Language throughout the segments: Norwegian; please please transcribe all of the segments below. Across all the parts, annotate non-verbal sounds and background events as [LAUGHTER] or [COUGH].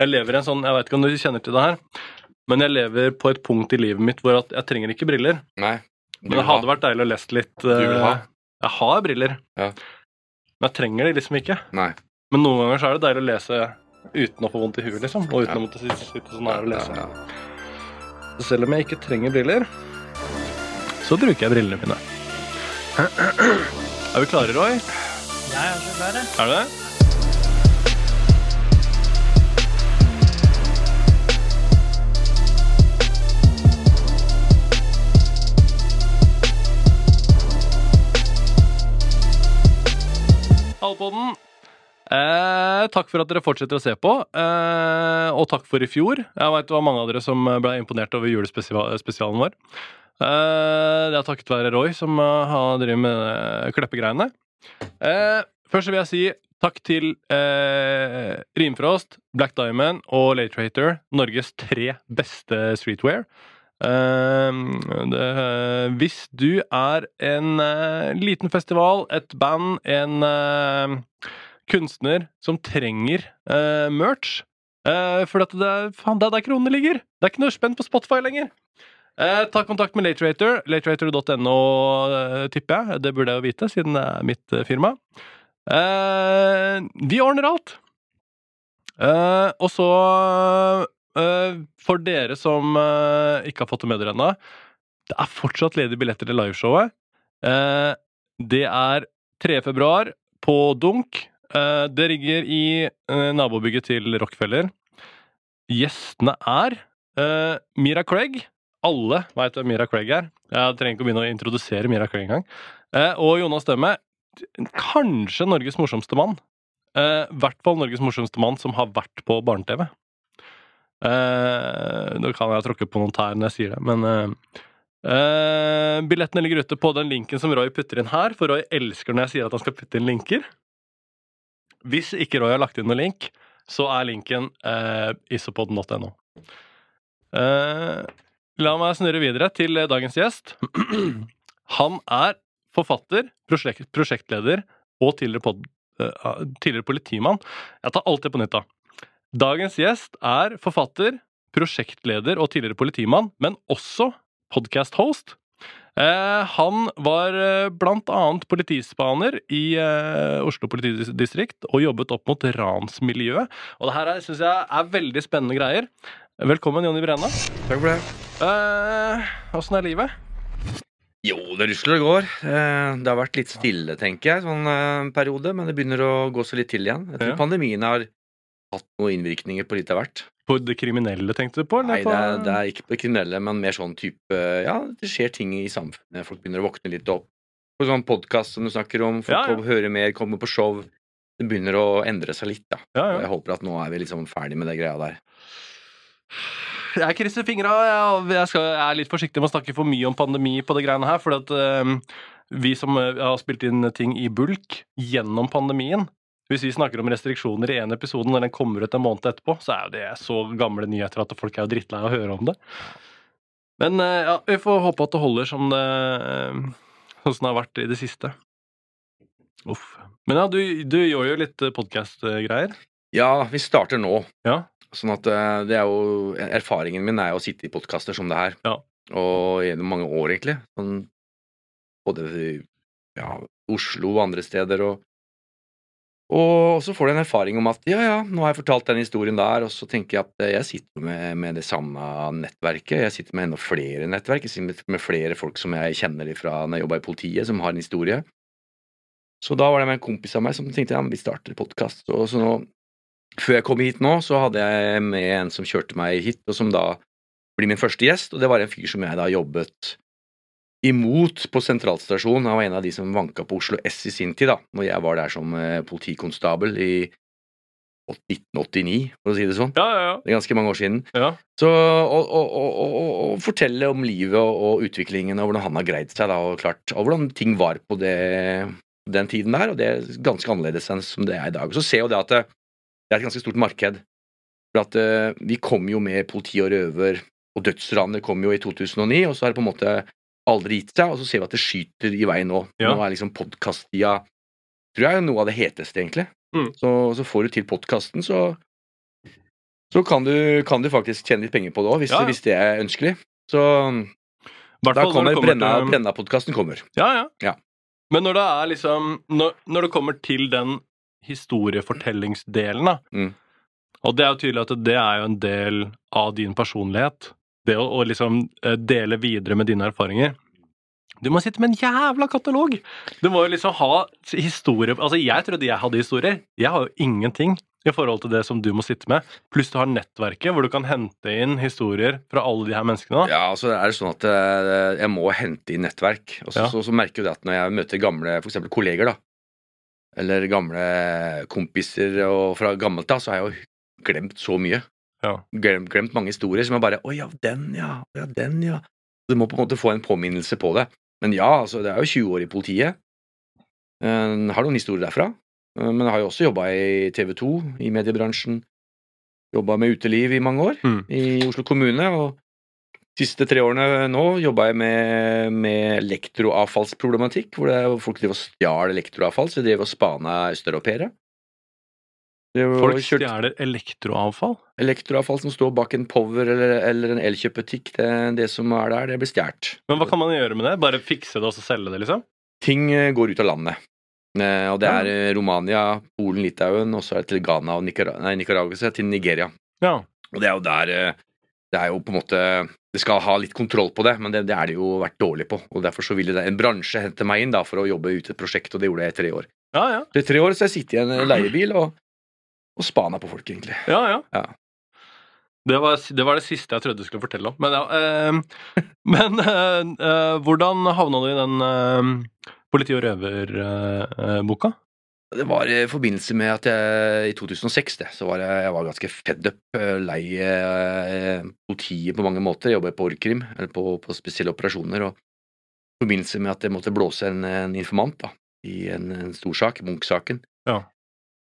Jeg lever i en sånn, jeg vet ikke om du kjenner til det her, men jeg lever på et punkt i livet mitt hvor at jeg trenger ikke briller. Nei. Men det hadde ha. vært deilig å lese litt. Du vil ha. Jeg har briller, Ja. men jeg trenger de liksom ikke. Nei. Men noen ganger så er det deilig å lese uten å få vondt i huet, liksom. Og uten Ja. å måtte sitte, sitte sånn her og lese. Ja, ja. Så selv om jeg ikke trenger briller, så bruker jeg brillene mine. Er vi klare, Roy? Jeg er så klar, jeg. Er du det? Halvpodden. Eh, takk for at dere fortsetter å se på, eh, og takk for i fjor. Jeg vet det var mange av dere som ble imponert over julespesialen vår. Eh, det er takket være Roy som eh, har drevet med eh, kleppegreiene. Eh, først vil jeg si takk til Rimfrost, Black Diamond og Late Norges tre beste streetwear. Eh, det, hvis du er en eh, liten festival, et band, en eh, kunstner som trenger eh, merch eh, For det, faen, det er der kronene ligger! Det er ikke noe spenn på Spotify lenger! Eh, ta kontakt med Laterator. Laterator.no, eh, tipper jeg. Det burde jeg jo vite, siden det er mitt eh, firma. Eh, vi ordner alt. Eh, og så eh, For dere som eh, ikke har fått det med dere ennå, det er fortsatt ledige billetter til liveshowet. Eh, det er 3. februar på Dunk. Eh, det ligger i eh, nabobygget til Rockefeller. Gjestene er eh, Mira Craig. Alle veit hvem Mira Craig er. Jeg trenger ikke å begynne å introdusere Mira Craig engang. Eh, og Jonas Dømme Kanskje Norges morsomste mann. Eh, I hvert fall Norges morsomste mann som har vært på barne-TV. Eh, nå kan jeg tråkke på noen tær når jeg sier det, men Uh, Billettene ligger ute på den linken som Roy putter inn her, for Roy elsker når jeg sier at han skal putte inn linker. Hvis ikke Roy har lagt inn noen link, så er linken uh, isopod.no. Uh, la meg snurre videre til dagens gjest. [CLEARS THROAT] Han er forfatter, prosjekt, prosjektleder og tidligere, pod, uh, tidligere politimann. Jeg tar alt det på nytt, da. Dagens gjest er forfatter, prosjektleder og tidligere politimann, men også podcast-host. Eh, han var eh, blant annet politispaner i eh, Oslo politidistrikt og jobbet opp mot ransmiljøet. Og det her syns jeg er veldig spennende greier. Velkommen, Jonny Brenna. Takk for det. Eh, er livet? Jo, det rusler og går. Det har vært litt stille, tenker jeg, sånn periode, men det begynner å gå så litt til igjen. Jeg tror Ja. pandemien har hatt noen innvirkninger på litt av hvert. På det kriminelle, tenkte du på? Nei, på- det er, det er ikke på det kriminelle, men mer sånn type Ja, det skjer ting i samfunnet. Folk begynner å våkne litt opp. På sånn podkast som du snakker om, folk Ja, ja. hører mer, kommer på show. Det begynner å endre seg litt, da. Ja, jeg håper at nå er vi liksom ferdig med det greia der. Jeg krysser fingra. Jeg, skal, jeg er litt forsiktig med å snakke for mye om pandemi på det greiene her. For at um vi som eh, har spilt inn ting i bulk gjennom pandemien Hvis vi snakker om restriksjoner i én episode når den kommer ut en måned etterpå, så er jo det så gamle nyheter at folk er jo drittlei av å høre om det. Men eh, ja, vi får håpe at det holder som det eh, Sånn som det har vært i det siste. Uff. Men ja, du, du gjør jo litt podkast-greier. Ja, vi starter nå. Ja. Sånn at eh, det er jo Erfaringen min er jo å sitte i podkaster som det her. Ja. Og gjennom mange år, egentlig. Sånn, både i ja, Oslo og andre steder. Og, og så får du en erfaring om at ja, ja, nå har jeg fortalt den historien der, og så tenker jeg at eh, jeg sitter med, med det samme nettverket. Jeg sitter med enda flere nettverk. Jeg sitter med, med flere folk som jeg kjenner fra når jeg jobba i politiet, som har en historie. Så da var det med en kompis av meg som tenkte ja, vi starter podkast. Så, nå før jeg kom hit nå, så hadde jeg med en som kjørte meg hit, og som da blir min første gjest, og det var en fyr som jeg da jobbet imot på sentralstasjonen. Han var en av de som vanka på Oslo S i sin tid, da, når jeg var der som eh, politikonstabel i 1989, for å si det sånn. Ja, ja, Det er ganske mange år siden. ja. Så å, fortelle om livet og, og utviklingen og hvordan han har greid seg, da, og klart, og hvordan ting var på det, den tiden der, og det er ganske annerledes enn som det er i dag. Og så ser jo det at det, det er et ganske stort marked. For at uh, vi kom jo med politi og røver, og dødsranet kom jo i 2009, og så er det på en måte aldri gitt seg, og så ser vi at det skyter i vei nå. Ja. Nå er liksom podkast-tida tror jeg er noe av det heteste, egentlig. Mm. Så, så får du til podkasten, så så kan du, kan du faktisk tjene litt penger på det òg, hvis, Ja, ja. hvis det er ønskelig. Så da kommer kommer Brenna, til- Brenna-podkasten kommer. Ja, ja. Ja. Men når det er liksom Når, når det kommer til den historiefortellingsdelen, da Mm. Og det er jo tydelig at det er jo en del av din personlighet. Det å, å liksom eh, dele videre med dine erfaringer. Du må sitte med en jævla katalog! Du må jo liksom ha historier Altså, jeg trodde jeg hadde historier. Jeg har jo ingenting i forhold til det som du må sitte med. Pluss du har nettverket, hvor du kan hente inn historier fra alle de her menneskene. ja, Ja, det er det sånn at eh, jeg må hente inn nettverk. Og så, Ja. så, så merker jo det at når jeg møter gamle eksempel kolleger, da, eller gamle kompiser og fra gammelt da, så har jeg jo glemt så mye. Ja. Glemt, glemt mange historier som er bare Å ja, den, ja. Å ja, den, ja. Du må på en måte få en påminnelse på det. Men ja, altså, det er jo 20 år i politiet. Jeg har noen historier derfra. Men jeg har jo også jobba i TV 2, i mediebransjen. Jobba med uteliv i mange år Mm. i Oslo kommune. og de siste tre årene nå jobba jeg med, med elektroavfallsproblematikk, hvor det er, folk driver og stjal elektroavfall, så de drev og spana østeuropeere. Folk kjørt... stjeler elektroavfall. Elektroavfall som står bak en Power eller, eller en Elkjøp-butikk, det, det som er der, det blir stjålet. Men hva kan man gjøre med det? Bare fikse det og så selge det, liksom? Ting eh, går ut av landet. Eh, Og det er ja. Romania, Polen, Litauen, og så er det til Ghana og Nicar nei, Nicaragua, til Nigeria. Ja. Og det er jo der eh, Det er jo på en måte Det skal ha litt kontroll på det, men det, det er det jo vært dårlig på. Og Derfor så ville det, en bransje hente meg inn da for å jobbe ut et prosjekt, og det gjorde jeg i tre år. Ja, ja. I tre år så har jeg sittet i en [CLEARS THROAT] leiebil og, og spana på folk, egentlig. ja, ja. Ja. Det, var, det var det siste jeg trodde du skulle fortelle om. Men, ja, eh, [LAUGHS] men eh, eh, hvordan havna du i den eh, politi- og røverboka? Det var i forbindelse med at jeg i 2006 det, så var jeg, jeg var ganske fed up, eh, lei eh, politiet på mange måter. Jeg jobbet på Orkrim, eller på, på spesielle operasjoner. og I forbindelse med at jeg måtte blåse en, en informant da, i en, en stor sak, Munch-saken, Ja.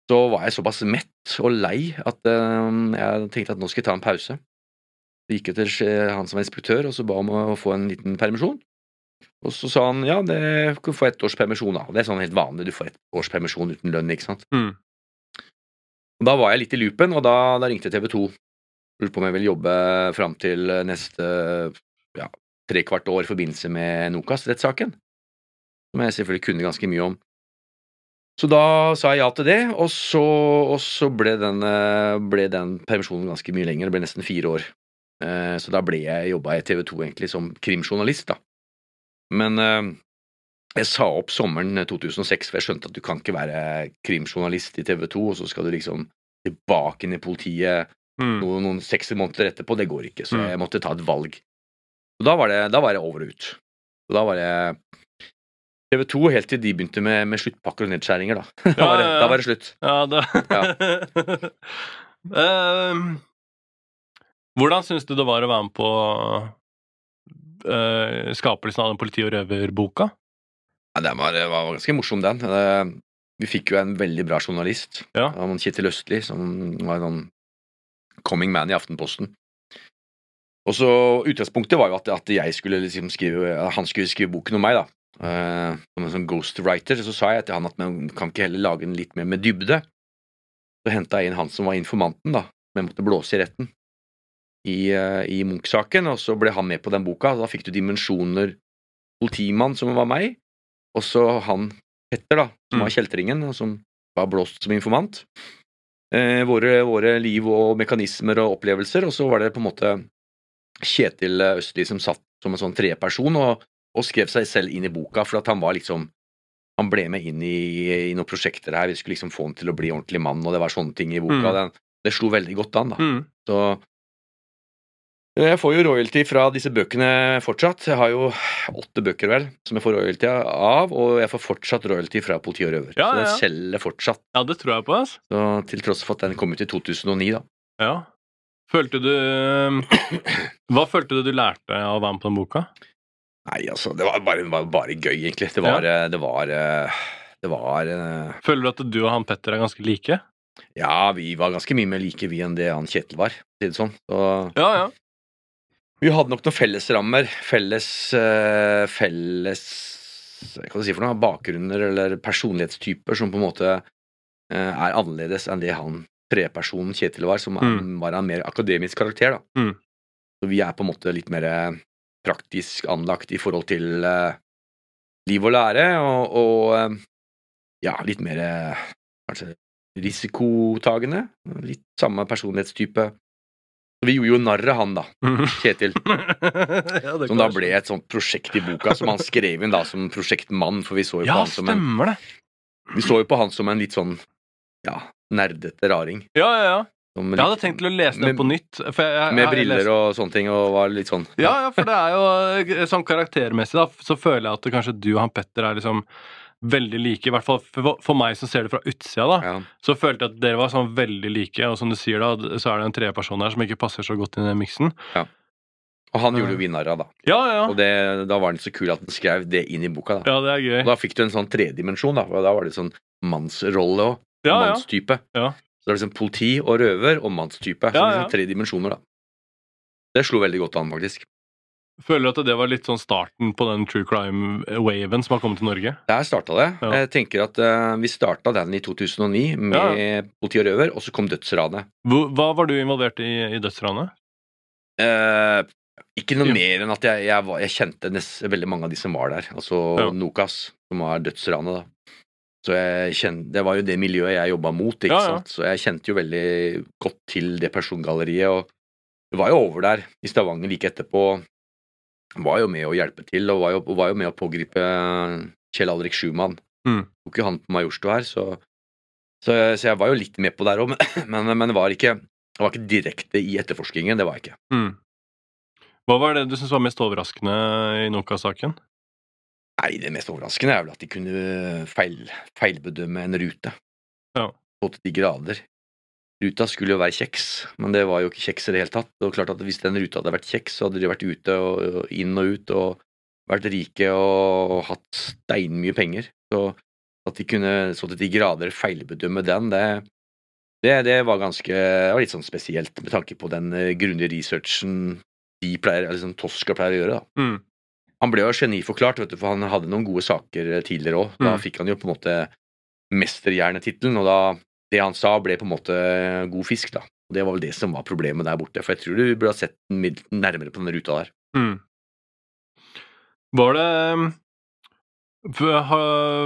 Så var jeg såpass mett og lei at eh, jeg tenkte at nå skal jeg ta en pause. Så gikk jeg til han som var inspektør, og så ba om å få en liten permisjon. Og så sa han ja, det kan få ett års permisjon, da. Det er sånn helt vanlig, du får ett års permisjon uten lønn, ikke sant. Mm. Og Da var jeg litt i loopen, og da, da ringte TV 2. Lurte på om jeg ville jobbe fram til neste ja, trekvart år i forbindelse med Nokas-rettssaken. Som jeg selvfølgelig kunne ganske mye om. Så da sa jeg ja til det, og så, og så ble, den, eh, ble den permisjonen ganske mye lenger. Det ble nesten fire år. Eh, Så da ble jeg jobba i TV 2 egentlig som krimjournalist, da. Men eh, jeg sa opp sommeren 2006, for jeg skjønte at du kan ikke være krimjournalist i TV 2, og så skal du liksom tilbake inn i politiet Mm. noen, noen seks måneder etterpå. Det går ikke, så Mm. jeg måtte ta et valg. Og da var det, da var det over og ut. Og da var det TV 2 helt til de begynte med, med sluttpakker og nedskjæringer, da. [LAUGHS] Da, var det, ja, ja. da var det slutt. Ja, det [LAUGHS] Ehm, Hvordan syns du det var å være med på uh, skapelsen av den politi- og røverboka? Ja, den var, var ganske morsom, den. Vi fikk jo en veldig bra journalist. Ja. Han Kjetil Østli, som var en sånn coming man i Aftenposten. Og så Utgangspunktet var jo at, at jeg skulle liksom skrive, han skulle skrive boken om meg. da. Eh, som en sånn ghostwriter. Så sa jeg til han at man kan ikke heller lage den litt mer med dybde. Så henta jeg inn han som var informanten, da, som jeg måtte blåse i retten i, uh, i Munch-saken. Og så ble han med på den boka. Da fikk du dimensjoner politimann, som var meg, og så han Petter, da, som Mm. var kjeltringen, og som var blåst som informant. Uh, våre, våre liv og mekanismer og opplevelser, og så var det på en måte Kjetil Østli som satt som en sånn treperson og, og skrev seg selv inn i boka, for at han var liksom Han ble med inn i, i noen prosjekter her, vi skulle liksom få han til å bli ordentlig mann, og det var sånne ting i boka. Mm. Den, det slo veldig godt an, da. Mm. Så jeg får jo royalty fra disse bøkene fortsatt. Jeg har jo åtte bøker, vel, som jeg får royalty av, og jeg får fortsatt royalty fra Politi og Røver. Ja, så den ja. selger fortsatt, Ja, det tror jeg på. ass. så, til tross for at den kom ut i 2009, da. Ja. Følte du Hva følte du du lærte av å være med på den boka? Nei, altså, det var bare, var bare gøy, egentlig. Det var ja. Det var, eh, det var eh, Føler du at du og han Petter er ganske like? Ja, vi var ganske mye mer like vi enn det han Kjetil var, for å si det sånn. Så Ja, ja. Vi hadde nok noen fellesrammer. Felles eh, Felles Hva skal jeg si for noe? Bakgrunner eller personlighetstyper som på en måte eh, er annerledes enn det han trepersonen Kjetil var, som er, var en mer akademisk karakter. da. Mm. Så vi er på en måte litt mer eh, praktisk anlagt i forhold til eh, liv og lære, og, og eh, ja, litt mer eh, kanskje risikotagende. Litt samme personlighetstype. Så vi gjorde jo narr av han, da, Kjetil. [LAUGHS] ja, Som da ble et sånt prosjekt i boka, som han skrev inn da som prosjektmann, for vi så jo på Ja, han som en stemmer det. Vi så jo på han som en litt sånn ja, nerdete raring. Ja, ja, ja. Som Jeg hadde tenkt til å lese den Med- på nytt. Jeg, jeg, Med briller lest... og sånne ting, og var litt sånn Ja, ja, for det er jo sånn karaktermessig, da, så føler jeg at det kanskje du og han Petter er liksom veldig like. I hvert fall for, for meg som ser det fra utsida, da. ja. Så følte jeg at dere var sånn veldig like, og som du sier da, så er det en tredjeperson her som ikke passer så godt inn i den miksen. Og han gjorde jo vinnarra, da. Ja, ja. Og det, da var han så kul at han skrev det inn i boka. da Ja, det er gøy. Og da fikk du en sånn tredimensjon, da. Og da var det sånn mannsrolle òg. Ja, ja. mannstype. Ja. Så det er liksom politi og røver og mannstype. Så Ja, liksom tre dimensjoner, da. Det slo veldig godt an, faktisk. Føler du at det var litt sånn starten på den true crime-waven som har kommet til Norge? Der starta det. Ja. Jeg tenker at uh, Vi starta den i 2009 med politi og røver, og så kom dødsranet. Hva var du involvert i i dødsranet? Uh, ikke noe mer enn at jeg, jeg, var, jeg kjente nest, veldig mange av de som var der. Altså Ja. Nokas, som var dødsranet, da. Så jeg kjente, Det var jo det miljøet jeg jobba mot, ikke Ja, ja. sant. Så jeg kjente jo veldig godt til det persongalleriet. Og jeg var jo over der i Stavanger like etterpå. Var jo med å hjelpe til, og var jo, var jo med å pågripe Kjell Alrik Schumann. Mm. Tok jo han på Majorstua her, så, så, så jeg var jo litt med på der òg, men, men, det var ikke det var ikke direkte i etterforskningen. Det var jeg ikke. Mm. Hva var det du syntes var mest overraskende i Nokas-saken? Nei, det mest overraskende er vel at de kunne feil, feilbedømme en rute. Ja. Så til de grader. Ruta skulle jo være kjeks, men det var jo ikke kjeks i det hele tatt. Og klart at Hvis den ruta hadde vært kjeks, så hadde de vært ute og, og inn og ut og vært rike og hatt steinmye penger. Så at de kunne så til de grader feilbedømme den, det, det, det var ganske det var litt sånn spesielt med tanke på den eh, grundige researchen de pleier, eller som Tosca pleier å gjøre. da. Mm. Han ble jo geniforklart, vet du, for han hadde noen gode saker eh, tidligere òg. Da Mm. fikk han jo på en måte mesterhjernetittelen, og da det han sa, ble på en måte god fisk, da. Og Det var vel det som var problemet der borte, for jeg tror du burde ha sett den nærmere på den ruta der. Mm. Var det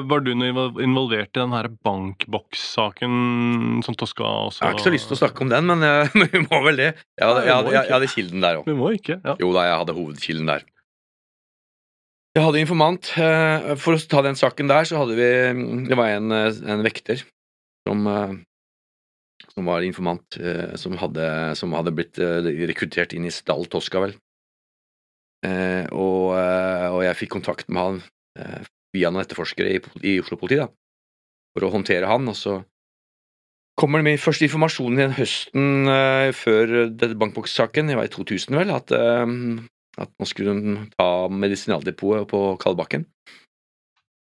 Var du involvert i den her bankboks-saken som Toska også Jeg har ikke så lyst til å snakke om den, men, eh, [LAUGHS] vi må vel det. Jeg hadde, jeg hadde, jeg, hadde kilden der òg. Jo da, jeg hadde hovedkilden der. Jeg hadde informant. eh, For å ta den saken der, så hadde vi Det var en, eh, en vekter som, eh, som var informant, som hadde, som hadde blitt rekruttert inn i Stall Tosca, vel. Og, og jeg fikk kontakt med han via noen etterforskere i, i Oslo-politiet, for å håndtere han. Og så kommer det med første informasjon i den høsten før bankbokssaken, det var i 2000 vel, at, at nå skulle de ta medisinaldepotet på Kalbakken.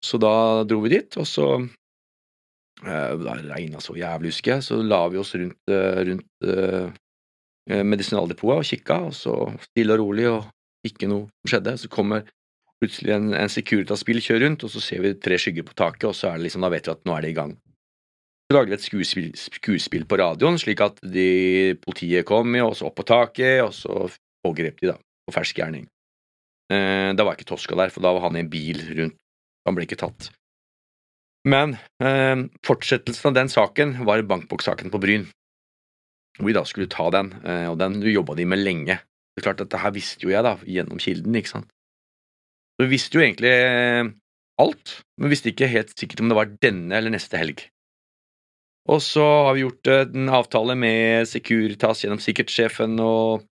Så da dro vi dit, og så eh, Det regna så jævlig, husker jeg, så la vi oss rundt, eh, rundt eh, eh, medisinaldepotet og kikka, og så stille og rolig, og ikke noe som skjedde. Så kommer plutselig en, en Securitas-bil kjører rundt, og så ser vi tre skygger på taket, og så er det liksom, da vet vi at nå er det i gang. Så lagde vi et skuespill, skuespill på radioen, slik at de, politiet kom og så opp på taket, og så pågrep de da, på fersk gjerning. Eh, da var ikke Toska der, for da var han i en bil rundt. Han ble ikke tatt. Men eh, fortsettelsen av den saken var bankbokssaken på Bryn. Hvor vi da skulle ta den, eh, og den jobba de med lenge. Det er klart, Dette her visste jo jeg da, gjennom kilden, ikke sant. Så vi visste jo egentlig eh, alt, men visste ikke helt sikkert om det var denne eller neste helg. Og så har vi gjort eh, en avtale med Securitas gjennom sikkerhetssjefen og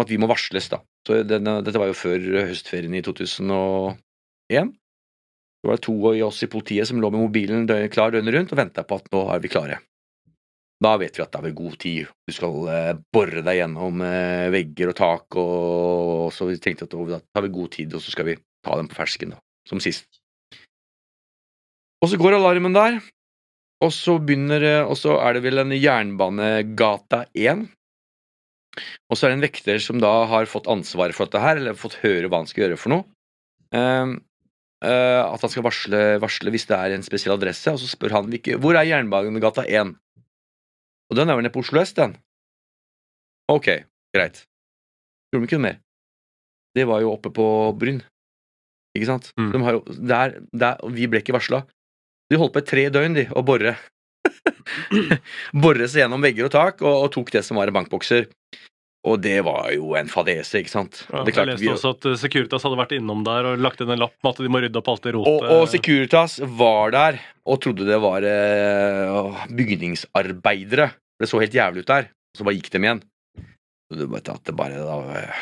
at vi må varsles, da. Denne, dette var jo før høstferien i 2001. Det var to av oss i politiet som lå med mobilen døgn, klar døgnet rundt og venta på at nå er vi klare. Da vet vi at det er god tid. Du skal eh, bore deg gjennom eh, vegger og tak, og så vi tenkte at da tar vi god tid, og så skal vi ta dem på fersken, da, som sist. Og så går alarmen der, og så begynner Og så er det vel en Jernbanegata 1. Og så er det en vekter som da har fått ansvaret for dette her, eller fått høre hva han skal gjøre for noe. Um, uh, at han skal varsle, varsle hvis det er en spesiell adresse, og så spør han hvilke, hvor er Jernbanegata 1. Og den er vel nede på Oslo øst, den? Ok, greit. Gjorde de ikke noe mer? Det var jo oppe på Bryn. Ikke sant? Mm. De har jo, der, der, vi ble ikke varsla. De holdt på i tre døgn, de, å bore. [LAUGHS] Bore seg gjennom vegger og tak, og, og tok det som var i bankbokser. Og det var jo en fadese, ikke sant? Ja, det jeg leste vi, også at eh, Securitas hadde vært innom der og lagt inn en lapp med at de må rydde opp alt det rotet. og Securitas var der og trodde det var eh, bygningsarbeidere. Det så helt jævlig ut der. Så bare gikk de igjen. At det bare da, eh,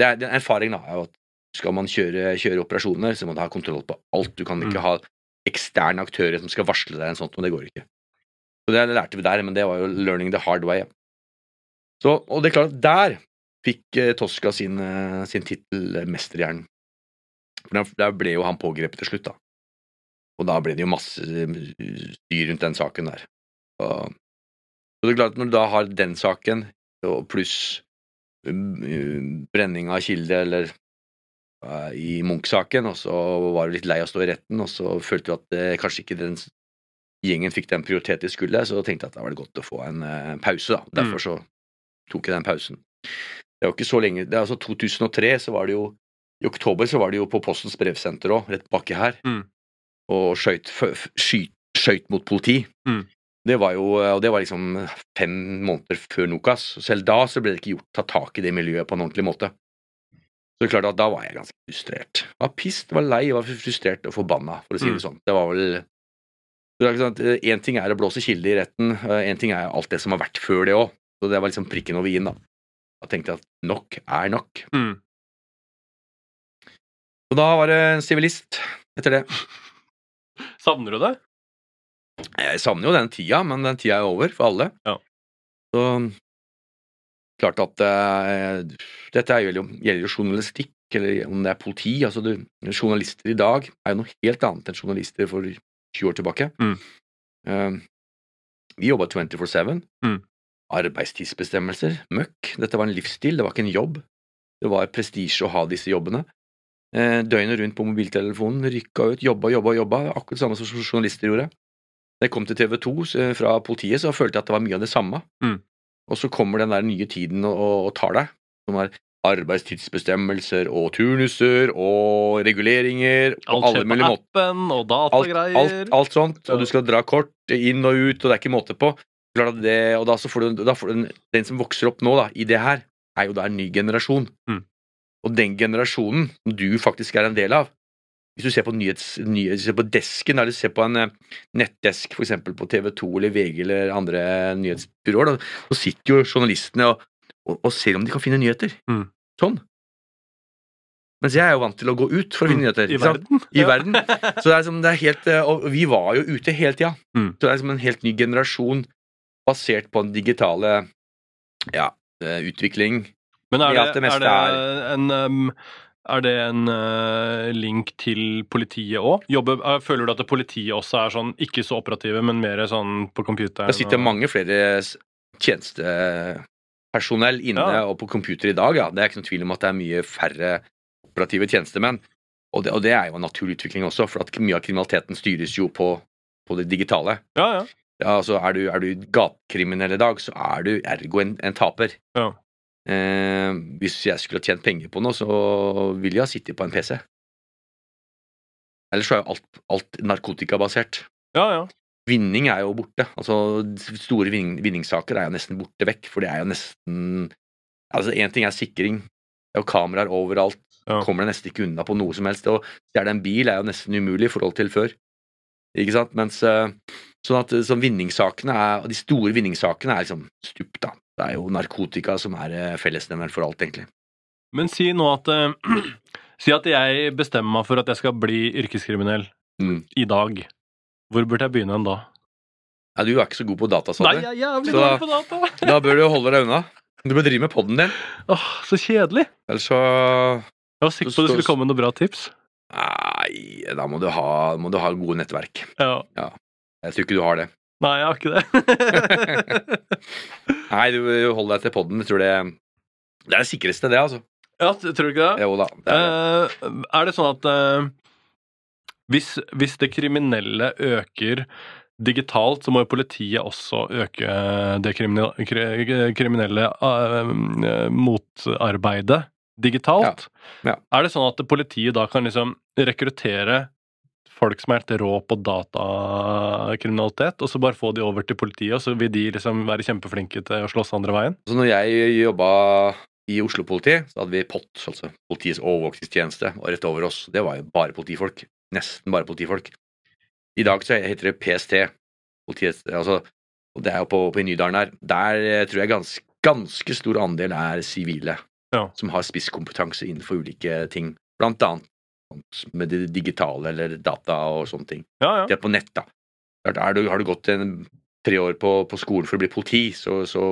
Det er det en erfaring, da. at Skal man kjøre, kjøre operasjoner, så må du ha kontroll på alt. Du kan ikke Mm. ha eksterne aktører som skal varsle deg en sånt, og det går ikke. Så det lærte vi der, men det var jo learning the hard way. Så, og det er klart, der fikk eh, Tosca sin, eh, sin tittel Mesterhjernen. For der, ble jo han pågrepet til slutt, da. Og da ble det jo masse eh, styr rundt den saken der. Og, så det er klart, når du da har den saken, pluss um, brenning av kilde, eller i Munch-saken, og så var du litt lei av å stå i retten, og så følte du at det, kanskje ikke den gjengen fikk den prioritet de skulle, så tenkte jeg at da var det godt å få en eh, pause, da. Derfor så tok jeg den pausen. Det er jo ikke så lenge Det er altså 2003, så var det jo I oktober så var det jo på Postens brevsenter òg, rett baki her, Mm. og skøyt, mot politi. Mm. Det var jo Og det var liksom fem måneder før Nokas. Selv da så ble det ikke gjort tatt tak i det miljøet på en ordentlig måte. Så det er klart at da var jeg ganske frustrert. Jeg var pissed, var lei, jeg var frustrert og forbanna, for å si Mm. det sånn. Det var vel så det er ikke sant, Én ting er å blåse kilde i retten, én ting er alt det som har vært før det òg. Så det var liksom prikken over i-en, da. Da tenkte jeg at nok er nok. Mm. Og da var det en sivilist etter det. [LAUGHS] Savner du det? Jeg savner jo den tida, men den tida er over for alle. Ja. Så klart at uh, dette gjelder jo, gjelder jo journalistikk, eller om det er politi. altså du, Journalister i dag er jo noe helt annet enn journalister for 20 år tilbake. Mm. Uh, vi jobba 24-7. Mm. Arbeidstidsbestemmelser, møkk. Dette var en livsstil, det var ikke en jobb. Det var prestisje å ha disse jobbene. Uh, døgnet rundt på mobiltelefonen, rykka ut, jobba, jobba, jobba. Akkurat det samme som journalister gjorde. Da jeg kom til TV 2 fra politiet, så følte jeg at det var mye av det samme. Mm. Og så kommer den der nye tiden og, og, og tar deg, som er arbeidstidsbestemmelser og turnuser og reguleringer Og Alt skjer på appen og datagreier. alt, alt sånt, og du skal dra kort inn og ut, og det er ikke måte på. Det, og da, så får du, da får du den, Den som vokser opp nå, da, i det her, er jo da en ny generasjon. Mm. Og den generasjonen som du faktisk er en del av Hvis du ser på, nyhets, nyhets, ser på desken, eller ser på en eh, nettdesk f.eks. på TV 2 eller VG eller andre nyhetsbyråer, da, så sitter jo journalistene og, og, og ser om de kan finne nyheter. Mm. Sånn. Mens jeg er jo vant til å gå ut for å finne nyheter. I verden. I verden. [LAUGHS] Så det er som, det er helt, eh, og vi var jo ute hele tida. Mm. Så det er som en helt ny generasjon basert på den digitale ja, eh, utvikling. Men er det, det er det en um, er det en uh, link til politiet òg? Føler du at politiet også er sånn ikke så operative, men mer sånn på computeren? Det sitter og- mange flere s- tjenestepersonell inne Ja. og på computer i dag. Ja. Det er ikke noen tvil om at det er mye færre operative tjenestemenn. Og det, og det er jo en naturlig utvikling også, for at mye av kriminaliteten styres jo på, på det digitale. Ja, ja. Ja, altså er du, er du gatekriminell i dag, så er du ergo en, en taper. Ja. Eh, hvis jeg skulle ha tjent penger på noe, så ville jeg ha sittet på en PC. Ellers så er jo alt, alt narkotikabasert. ja, ja. Vinning er jo borte. Altså, store vinning, vinningssaker er jo nesten borte vekk, for det er jo nesten Altså, én ting er sikring. Det er jo kameraer overalt. Ja. Kommer deg nesten ikke unna på noe som helst. Og stjele en bil er jo nesten umulig i forhold til før. Ikke sant? Mens eh, sånn at så vinningssakene er, de store vinningssakene er liksom stupt, da. Det er jo narkotika som er eh, fellesnevneren for alt, egentlig. Men si nå at uh, [CLEARS THROAT] Si at jeg bestemmer meg for at jeg skal bli yrkeskriminell Mm. i dag. Hvor burde jeg begynne hen da? Ja, du er ikke så god på data, sa Nei, jeg er jævlig Så- dårlig på data! Da bør du holde deg unna. Du bør drive med podden din. Åh, så kjedelig! Ellers så Jeg var sikker på at det skulle komme noen bra tips. Nei, da må du ha, må du ha gode nettverk. Ja. Jeg tror ikke du har det. Nei, jeg har ikke det. [LAUGHS] Nei, du holder deg til podden. Jeg tror det, det er det sikreste, det, altså. ja, tror du ikke det? Jo da. Det er det. Uh, er det sånn at eh, hvis, hvis det kriminelle øker digitalt så må jo politiet også øke det kriminelle, kriminelle eh, motarbeidet digitalt. Ja. Ja. Er det sånn at politiet da kan liksom rekruttere folk som er helt rå på datakriminalitet, og så bare få de over til politiet, og så vil de liksom være kjempeflinke til å slåss andre veien? Så når jeg jobba i Oslo-politiet, så hadde vi POT, altså Politiets overvåkningstjeneste, og rett over oss. Det var jo bare politifolk. Nesten bare politifolk. I dag så heter det PST. politiet, altså, og det er jo på, på Nydalen her. Der eh, tror jeg ganske, ganske stor andel er sivile. Ja. Som har spisskompetanse innenfor ulike ting. Blant annet med det digitale eller data og sånne ting. Ja, ja. Det er på nett, da. Er du, har du gått en, tre år på, på skolen for å bli politi, så, så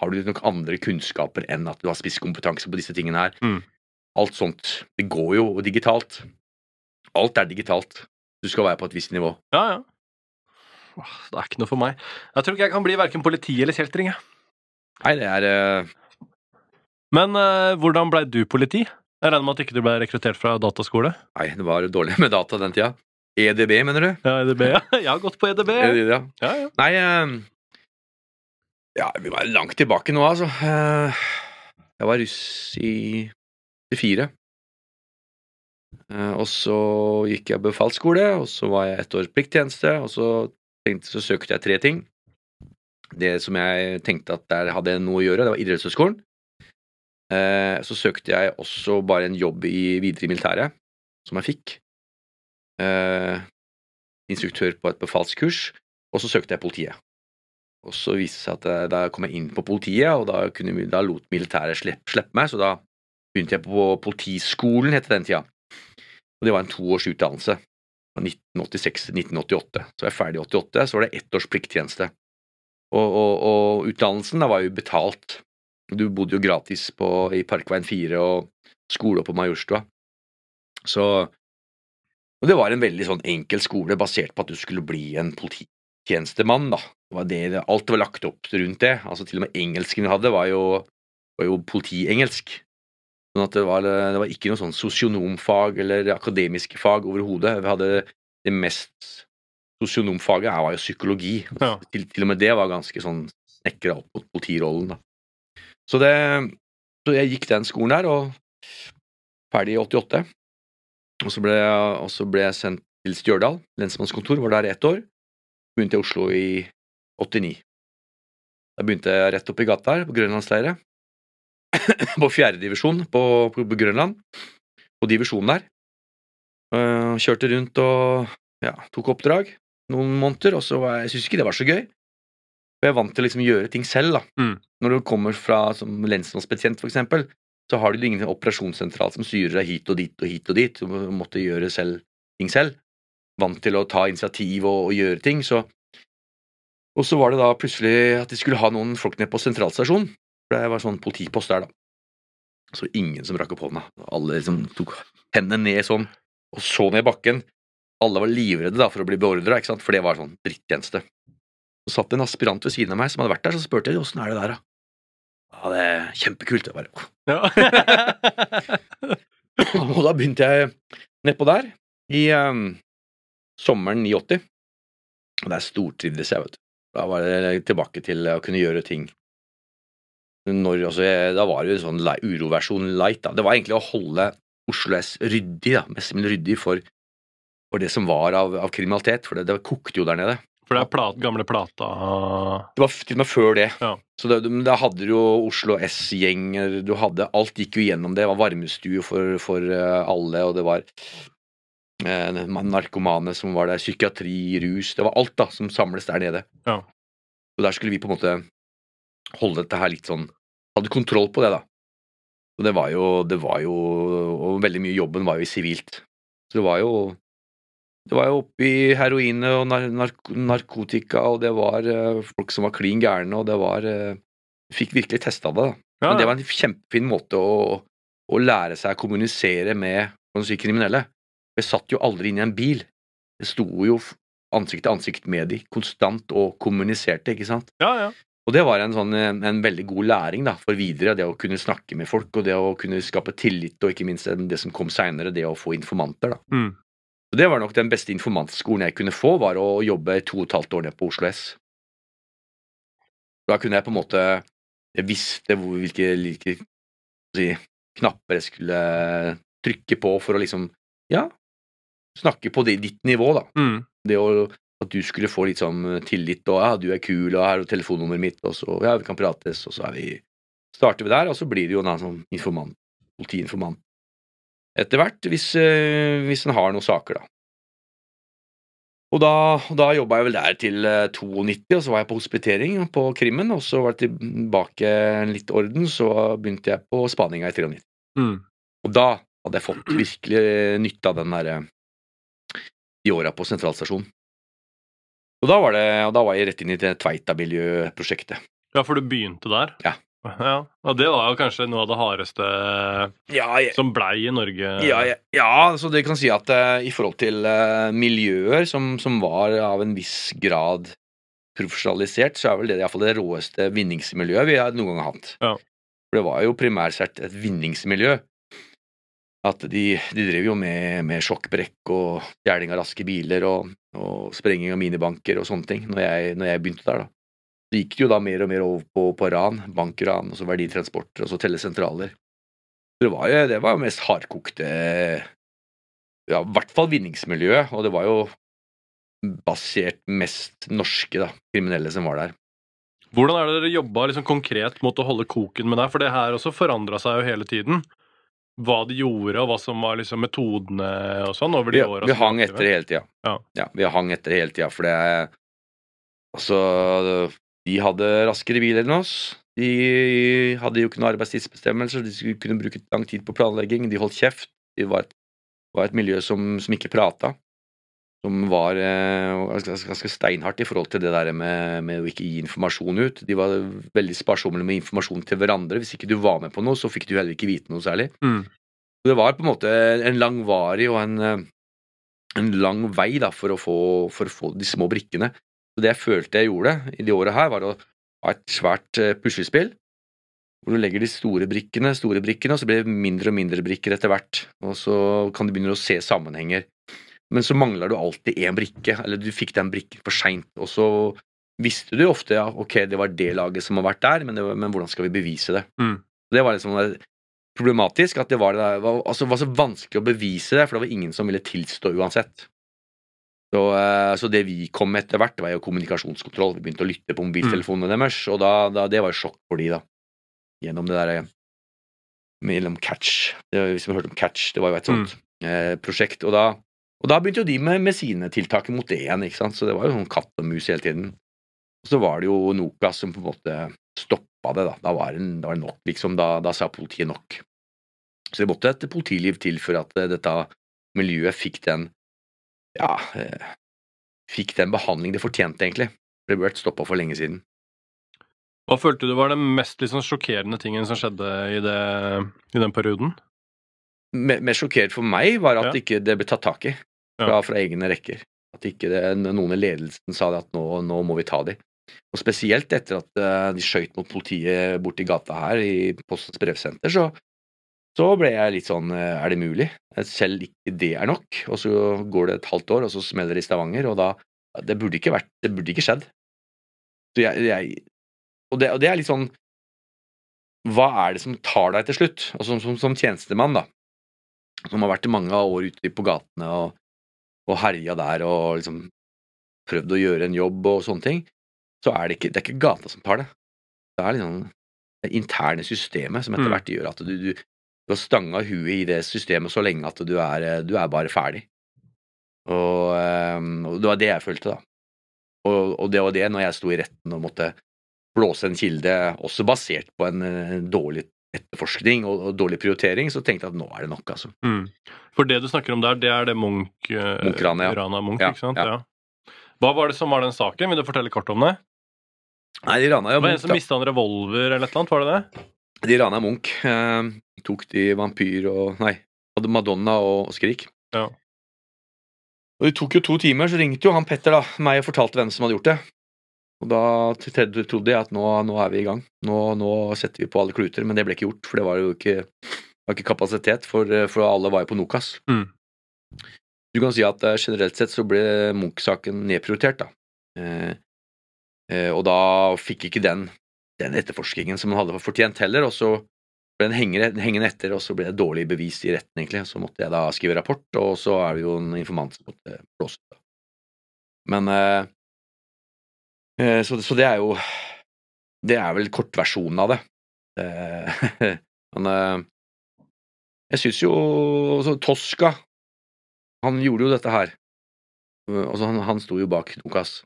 har du nok andre kunnskaper enn at du har spisskompetanse på disse tingene her. Mm. Alt sånt. Det går jo digitalt. Alt er digitalt. Du skal være på et visst nivå. ja, ja. Åh, Det er ikke noe for meg. Jeg tror ikke jeg kan bli verken politi eller kjeltring. Nei, det er uh... Men uh, hvordan blei du politi? Jeg regner med at ikke du ble rekruttert fra dataskole? Nei, det var dårlig med data den tida. EDB, mener du? Ja, EDB, ja. [LAUGHS] Jeg har gått på EDB. Ja. Ja, Ja. ja. Nei uh... Ja, vi var langt tilbake nå, altså. Jeg var russ i 84. Eh, Og så gikk jeg befalsskole, og så var jeg ett års plikttjeneste, og så, tenkte, så søkte jeg tre ting. Det som jeg tenkte at der hadde noe å gjøre, det var idrettshøyskolen. Eh, Så søkte jeg også bare en jobb i videre i militæret, som jeg fikk. Eh, Instruktør på et befalskurs, og så søkte jeg politiet. Og så viste det seg at da kom jeg inn på politiet, og da, kunne, da lot militæret slippe, slippe meg, så da begynte jeg på Politiskolen, het det den tida. Og det var en toårs utdannelse. Fra 1986 til 1988. Så var jeg ferdig i 88, så var det ett års plikttjeneste. Og, og, og utdannelsen da var jo betalt. Du bodde jo gratis på, i Parkveien 4 og skole på Majorstua. Så Og det var en veldig sånn enkel skole basert på at du skulle bli en polititjenestemann, da. Det var det, alt var lagt opp rundt det. Altså Til og med engelsken vi hadde, var jo, var jo politiengelsk. Sånn at det var, det var ikke noe sånn sosionomfag eller akademiske fag overhodet. Vi hadde det mest Sosionomfaget var jo psykologi. Ja. Til, til og med det var ganske sånn snekra opp mot politirollen, da. Så det Så jeg gikk den skolen der, og ferdig i 88. Og så ble jeg, og så ble jeg sendt til Stjørdal lensmannskontor, var der i ett år. Begynte i Oslo i 89. Da begynte jeg rett oppi gata her, på Grønlandsleiret. [COUGHS] på fjerdedivisjon på, på, på Grønland. På divisjonen der. Eh, kjørte rundt og ja, tok oppdrag noen måneder, og så var jeg, syntes ikke det var så gøy. For jeg er vant til å liksom gjøre ting selv, da. Mm. Når du kommer fra som lensmannsbetjent, eksempel, så har du ingen operasjonssentral som styrer deg hit og dit og hit og dit. Du måtte gjøre selv, ting selv. Vant til å ta initiativ og, og gjøre ting, så Og så var det da plutselig at de skulle ha noen folk ned på sentralstasjonen. For det var sånn politipost der, da. Så ingen som rakk opp hånda. Alle liksom tok hendene ned sånn, og så ned i bakken. Alle var livredde da for å bli beordra, for det var sånn drittjeneste. Så satt en aspirant ved siden av meg som hadde vært der, så spurte jeg åssen er det der, da. Ja, det er kjempekult. Jeg bare. Ja. [LAUGHS] og da begynte jeg nedpå der i um, sommeren 89. Og der stortrivdes jeg, vet du. Da var det tilbake til å kunne gjøre ting. Når, altså, jeg, da var det jo sånn uroversjon light. Da. Det var egentlig å holde Oslo S ryddig, da. mest mulig ryddig for, for det som var av, av kriminalitet. For det, det kokte jo der nede. For det er plat, gamle plata Det var til og med før det. Ja. Så det, da hadde du jo Oslo S-gjenger, du hadde Alt gikk jo gjennom det. Det var varmestue for, for eh, alle, og det var eh, narkomane som var der, psykiatri, rus Det var alt da som samles der nede. Ja. Og der skulle vi på en måte holde dette her litt sånn Hadde kontroll på det, da. Og det var jo, det var jo Og veldig mye jobben var jo i sivilt. Så det var jo det var jo oppi heroin og nar nark narkotika, og det var uh, folk som var klin gærne, og det var uh, Fikk virkelig testa det, da. Ja, Men det var en kjempefin måte å, å lære seg å kommunisere med si, kriminelle. Jeg satt jo aldri inn i en bil. Jeg sto jo ansikt til ansikt med de konstant og kommuniserte, ikke sant. ja, ja. Og det var en, sånn, en, veldig god læring da, for videre, det å kunne snakke med folk, og det å kunne skape tillit, og ikke minst det som kom seinere, det å få informanter. da. Mm. Så det var nok den beste informantskolen jeg kunne få, var å jobbe to og et halvt år nede på Oslo S. Da kunne jeg på en måte Jeg visste hvor, hvilke, hvilke si, knapper jeg skulle trykke på for å liksom Ja, snakke på det, ditt nivå, da. Mm. Det å, at du skulle få litt sånn tillit, og ja, du er kul, og her er telefonnummeret mitt, og så ja, vi kan prates, og så er vi starter vi der, og så blir det jo en sånn informant, politiinformant etter hvert, hvis, eh, hvis en har noen saker, da. Og da, da jobba jeg vel der til eh, 92, og så var jeg på hospitering på krimmen, og så var jeg tilbake litt orden, så begynte jeg på spaninga i 93. Mm. Og da hadde jeg fått virkelig nytte av den derre de åra på sentralstasjonen. Og da var, det, og da var jeg rett inn i det Tveita-miljøprosjektet. Ja, for du begynte der? Ja. [LAUGHS] ja. Og det var jo kanskje noe av det hardeste Ja, jeg, som blei i Norge. Ja, ja, ja, så det kan si at uh, i forhold til uh, miljøer som, som var av en viss grad profesjonalisert, så er vel det iallfall det råeste vinningsmiljøet vi har noen gang hatt. Ja. For det var jo primært sett et vinningsmiljø. At de, de drev jo med, med sjokkbrekk og stjeling av raske biler og, og sprenging av minibanker og sånne ting, når jeg, når jeg begynte der, da. Så gikk det jo da mer og mer over på, på ran, bankran, og så verditransporter, og så tellesentraler. Det var jo det var mest hardkokte Ja, i hvert fall vinningsmiljøet, og det var jo basert mest norske da, kriminelle som var der. Hvordan er det dere jobba liksom konkret mot å holde koken med deg? For det her også forandra seg jo hele tiden. Hva de gjorde, og hva som var liksom metodene og sånn over de åra. vi hang etter hele tida. Ja. vi hang etter hele tida, for det Altså, de hadde raskere bil enn oss. De hadde jo ikke noen arbeidstidsbestemmelser, de skulle kunne bruke lang tid på planlegging. De holdt kjeft. De var et, var et miljø som, som ikke prata. Som var eh, ganske, steinhardt i forhold til det der med, med å ikke gi informasjon ut. De var veldig sparsomme med informasjon til hverandre. Hvis ikke du var med på noe, så fikk du heller ikke vite noe særlig. Mm. Det var på en måte en langvarig og en, eh, en lang vei da, for, å få, for å få de små brikkene. Så det jeg følte jeg gjorde i de åra her, var å ha et svært eh, puslespill. Hvor du legger de store brikkene, store brikkene, og så blir det mindre og mindre brikker etter hvert. Og så kan du begynne å se sammenhenger. Men så mangler du alltid én brikke, eller du fikk den brikken for seint. Og så visste du ofte ja, ok, det var det laget som har vært der, men, det var, men hvordan skal vi bevise det? Mm. Det var liksom eh, problematisk at det var, det var, altså, var så vanskelig å bevise det, for det var ingen som ville tilstå uansett. Så, eh, så det vi kom med etter hvert, var jo kommunikasjonskontroll. Vi begynte å lytte på mobiltelefonene deres, og da, da, det var jo sjokk for de da. Gjennom det derre Mellom Catch. Det, hvis vi hørte om Catch, det var jo et sånt eh, prosjekt. Og da, og da begynte jo de med, med sine tiltak mot det igjen, ikke sant. Så det var jo sånn katt og mus hele tiden. Og så var det jo Nokas som på en måte stoppa det, da. Da var det, da var det nok, liksom. Da, da sa politiet nok. Så det måtte et politiliv til for at eh, dette miljøet fikk den ja, eh, fikk den behandling det fortjente, egentlig. Det burde vært stoppa for lenge siden. Hva følte du var den mest liksom, sjokkerende tingen som skjedde i, det, i den perioden? Me- Mest sjokkert for meg var at Ja. ikke det ble tatt tak i fra, fra egne rekker. At ikke det, noen i ledelsen sa det at nå, nå må vi ta de. Og spesielt etter at eh, de skøyt mot politiet borti gata her i Postens brevsenter, så, så ble jeg litt sånn eh, Er det mulig? Selv ikke det er nok. Og så går det et halvt år, og så smeller det i Stavanger, og da Det burde ikke vært Det burde ikke skjedd. Så jeg, jeg og, det, og det er litt sånn Hva er det som tar deg til slutt? Og som, som, som tjenestemann, da som har vært i mange år ute på gatene og, og herja der og liksom prøvd å gjøre en jobb og sånne ting, så er det ikke, det er ikke gata som tar det. Det er liksom det interne systemet som etter Mm. hvert gjør at du, du, du har stanga huet i det systemet så lenge at du er, du er bare ferdig. Og, ehm, og det var det jeg følte, da. Og, og det var det når jeg sto i retten og måtte blåse en kilde, også basert på en eh, dårlig etterforskning og, og dårlig prioritering, så tenkte jeg at nå er det nok, altså. Mm. For det du snakker om der, det er det Munch uh, Munch-ranet, ja. Rana Munch, Ja, ikke sant? ja. Ja. Hva var det som var den saken? Vil du fortelle kort om det? Nei, de rana jo Munch, som mista en revolver eller et eller annet, var det det? De rana Munch. Eh, tok de Vampyr og Nei, hadde Madonna og Skrik. Ja. Og Det tok jo to timer, så ringte jo han Petter da, meg og fortalte hvem som hadde gjort det. Og da trodde jeg at nå, nå er vi i gang. Nå, nå setter vi på alle kluter, men det ble ikke gjort, for det var jo ikke, var ikke kapasitet, for, for alle var jo på Nokas. Mm. du kan si at eh, generelt sett så ble Munch-saken nedprioritert, da. Eh, eh, og da fikk ikke den, den etterforskningen som man hadde fortjent heller, og så ble den hengende, etter, og så ble det dårlig bevis i retten, egentlig. Så måtte jeg da skrive rapport, og så er det jo en informant som måtte blåse ut. Men eh, så, så det er jo Det er vel kortversjonen av det. Eh, [LAUGHS] men eh, jeg syns jo altså, Tosca Han gjorde jo dette her. Altså, han, han sto jo bak Nokas.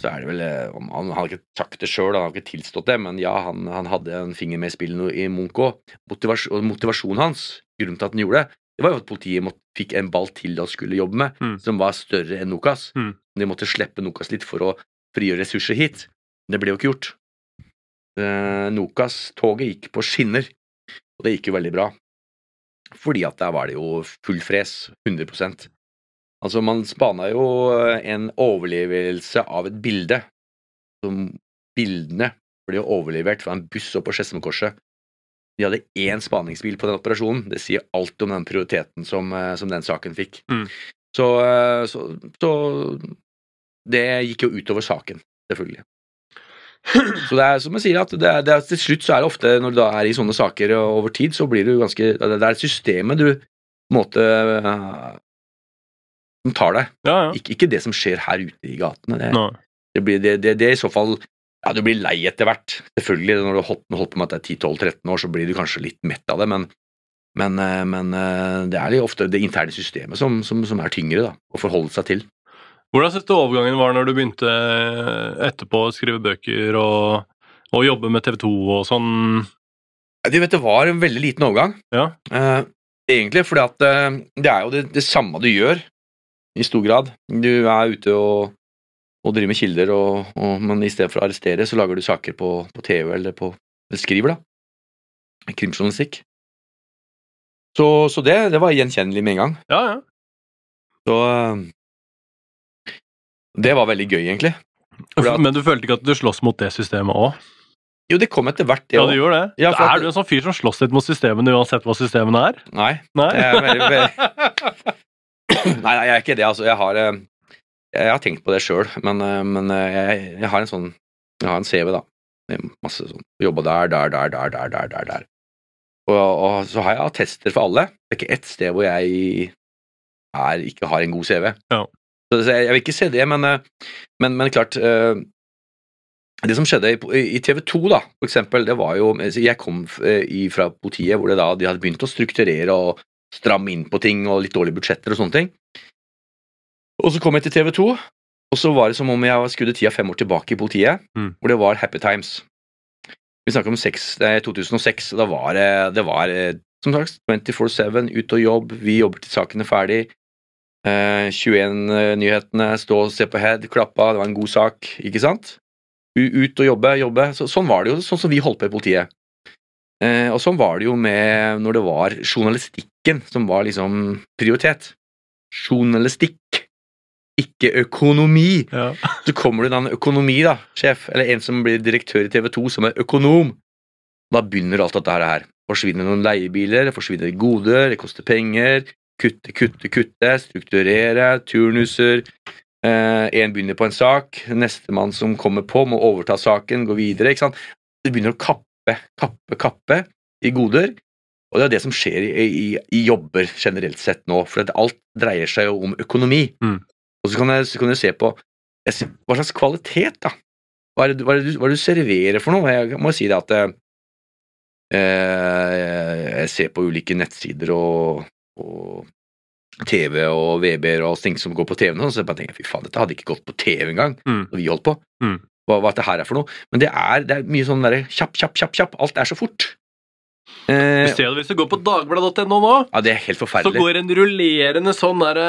Så er det vel Han, Han har ikke sagt det sjøl, han har ikke tilstått det, men ja, han, han hadde en finger med i spillet i Munch òg. Motivasjon, motivasjonen hans, grunnen til at han gjorde det, det var jo at politiet måtte, fikk en ball til de skulle jobbe med, Mm. som var større enn Nokas. Mm. De måtte slippe Nokas litt for å frigjøre ressurser hit. Det ble jo ikke gjort. Eh, Nokas-toget gikk på skinner, og det gikk jo veldig bra. Fordi at der var det jo full fres, 100% Altså, man spana jo en overlevelse av et bilde. Som bildene ble jo overlevert fra en buss opp på Skedsmokorset. De hadde én spaningsbil på den operasjonen. Det sier alt om den prioriteten som, eh, som den saken fikk. Mm. Så, eh, så, så det gikk jo utover saken, selvfølgelig. Så det er som jeg sier, at det er, det er, til slutt så er det ofte, når du da er i sånne saker og over tid, så blir du ganske Det er systemet du måte eh, som tar deg. Ja, ja. Ikke, ikke det som skjer her ute i gatene. Det, det, blir, det, det, det er i så fall Ja, du blir lei etter hvert. Selvfølgelig, når du har holdt, holdt på med at det er 10-12-13 år, så blir du kanskje litt mett av det, men, men, eh, men eh, det er ofte det interne systemet som, som, som er tyngre da, å forholde seg til. Hvordan syns du overgangen var når du begynte etterpå å skrive bøker og, og jobbe med TV 2 og sånn? Du vet, Det var en veldig liten overgang. Ja. uh, egentlig fordi at eh, det er jo det, det samme du gjør, i stor grad. Du er ute og, og driver med kilder, og, og, men i stedet for å arrestere, så lager du saker på, på TV eller, på, eller skriver, da. Krimjournalistikk. Så, så det, det var gjenkjennelig med en gang. Ja, ja. Så eh, Det var veldig gøy, egentlig. At- Men du følte ikke at du sloss mot det systemet òg? Jo, det kom etter hvert, Ja, du gjør det. Ja, for at- er du en sånn fyr som slåss litt mot systemene uansett hva systemene er? Nei, Nei? jeg, er veldig- veldig- [LAUGHS] nei, nei, jeg er ikke det. Altså, jeg har, eh, jeg har tenkt på det sjøl, men, eh, men eh, jeg, jeg har en sånn Jeg har en CV, da. Masse sånn Jobba der, der, der, der, der, der, der. der. Og, og så har jeg attester for alle. Det er ikke ett sted hvor jeg er, ikke har en god CV. Ja. Så jeg, vil ikke se det, men, eh, men, men klart eh, Det som skjedde i, i TV 2, da, for eksempel, det var jo Jeg kom eh, fra politiet hvor det da, de hadde begynt å strukturere og stramme inn på ting og litt dårlige budsjetter og sånne ting. Og så kom jeg til TV 2, og så var det som om jeg skrudde tida fem år tilbake i politiet, Mm. hvor det var Happy Times. Vi snakker om 6, det er 2006, og da var det, det var, eh, som sagt 24-7, ut og jobb, vi jobber til saken er ferdig. Eh, 21-nyhetene, stå og se på head, klappa, det var en god sak, ikke sant? Ut og jobbe, jobbe. Så, sånn var det jo, sånn som vi holdt på i politiet. Eh, og sånn var det jo med når det var journalistikken som var liksom prioritet. Journalistikk, ikke økonomi. Ja. [LAUGHS] Så kommer det da en økonomi, da, sjef, eller en som blir direktør i TV 2, som er økonom. Da begynner alt dette her. Forsvinner noen leiebiler, forsvinner goder, det koster penger. Kutte, kutte, kutte, strukturere, turnuser. Én begynner på en sak, nestemann som kommer på, må overta saken, gå videre. ikke sant? Du begynner å kappe, kappe, kappe i goder. Og det er det som skjer i, i, i jobber generelt sett nå, for at alt dreier seg jo om økonomi. Mm. Og så kan, jeg, så kan du se på jeg hva slags kvalitet, da. Hva er det, hva er du, hva er det du serverer for noe? Jeg må si det at eh, eh, jeg ser på ulike nettsider og, og TV og VB-er og ting som går på TV nå, så jeg bare tenker fy faen, dette hadde ikke gått på TV engang Mm. når vi holdt på. Mm. Hva, hva dette her er for noe. Men det er, det er mye sånn derre kjapp, kjapp, kjapp, kjapp. Alt er så fort. Eh, det hvis du går på dagbladet.no nå. ja, det er helt forferdelig. Så går en rullerende sånn der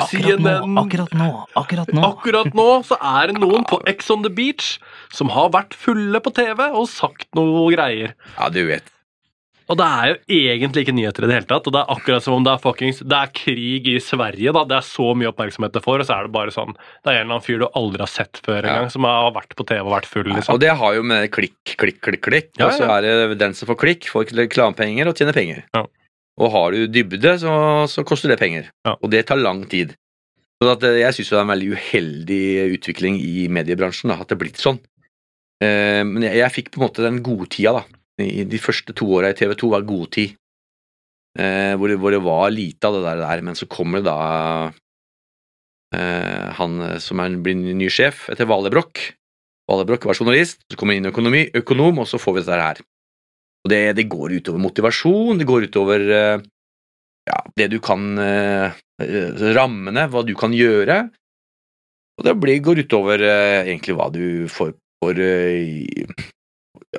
Akkurat nå, CNN akkurat nå, akkurat nå. Akkurat nå så er det noen på Ex on the Beach som har vært fulle på TV og sagt noe greier. Ja, du vet. Og det er jo egentlig ikke nyheter i det hele tatt. Og det er akkurat som om det er fuckings Det er krig i Sverige, da. Det er så mye oppmerksomhet det får, og så er det bare sånn Det er en eller annen fyr du aldri har sett før Ja. engang, som har vært på TV og vært full, Og liksom. det har jo med klikk, klikk, klikk, klikk. Ja, Og så ja. er det den som får klikk, får reklamepenger og tjener penger. Ja. Og har du dybde, så, så koster det penger. Ja. Og det tar lang tid. Så at, eh, jeg syns det er en veldig uheldig utvikling i mediebransjen da, at det er blitt sånn. Eh, men jeg, jeg fikk på en måte den godtida, da. I de første to åra i TV 2 var godtid. Eh, hvor, det, hvor det var lite av det der, der. Men så kommer det da eh, han som er, blir ny sjef, etter Vale Broch. Vale Broch var journalist, så kommer inn økonomi, økonom, og så får vi dette her. Og det, det går utover motivasjon, det går utover eh, ja, det du kan eh, eh, Rammene, hva du kan gjøre. Og det blir, går utover eh, egentlig hva du får, får eh,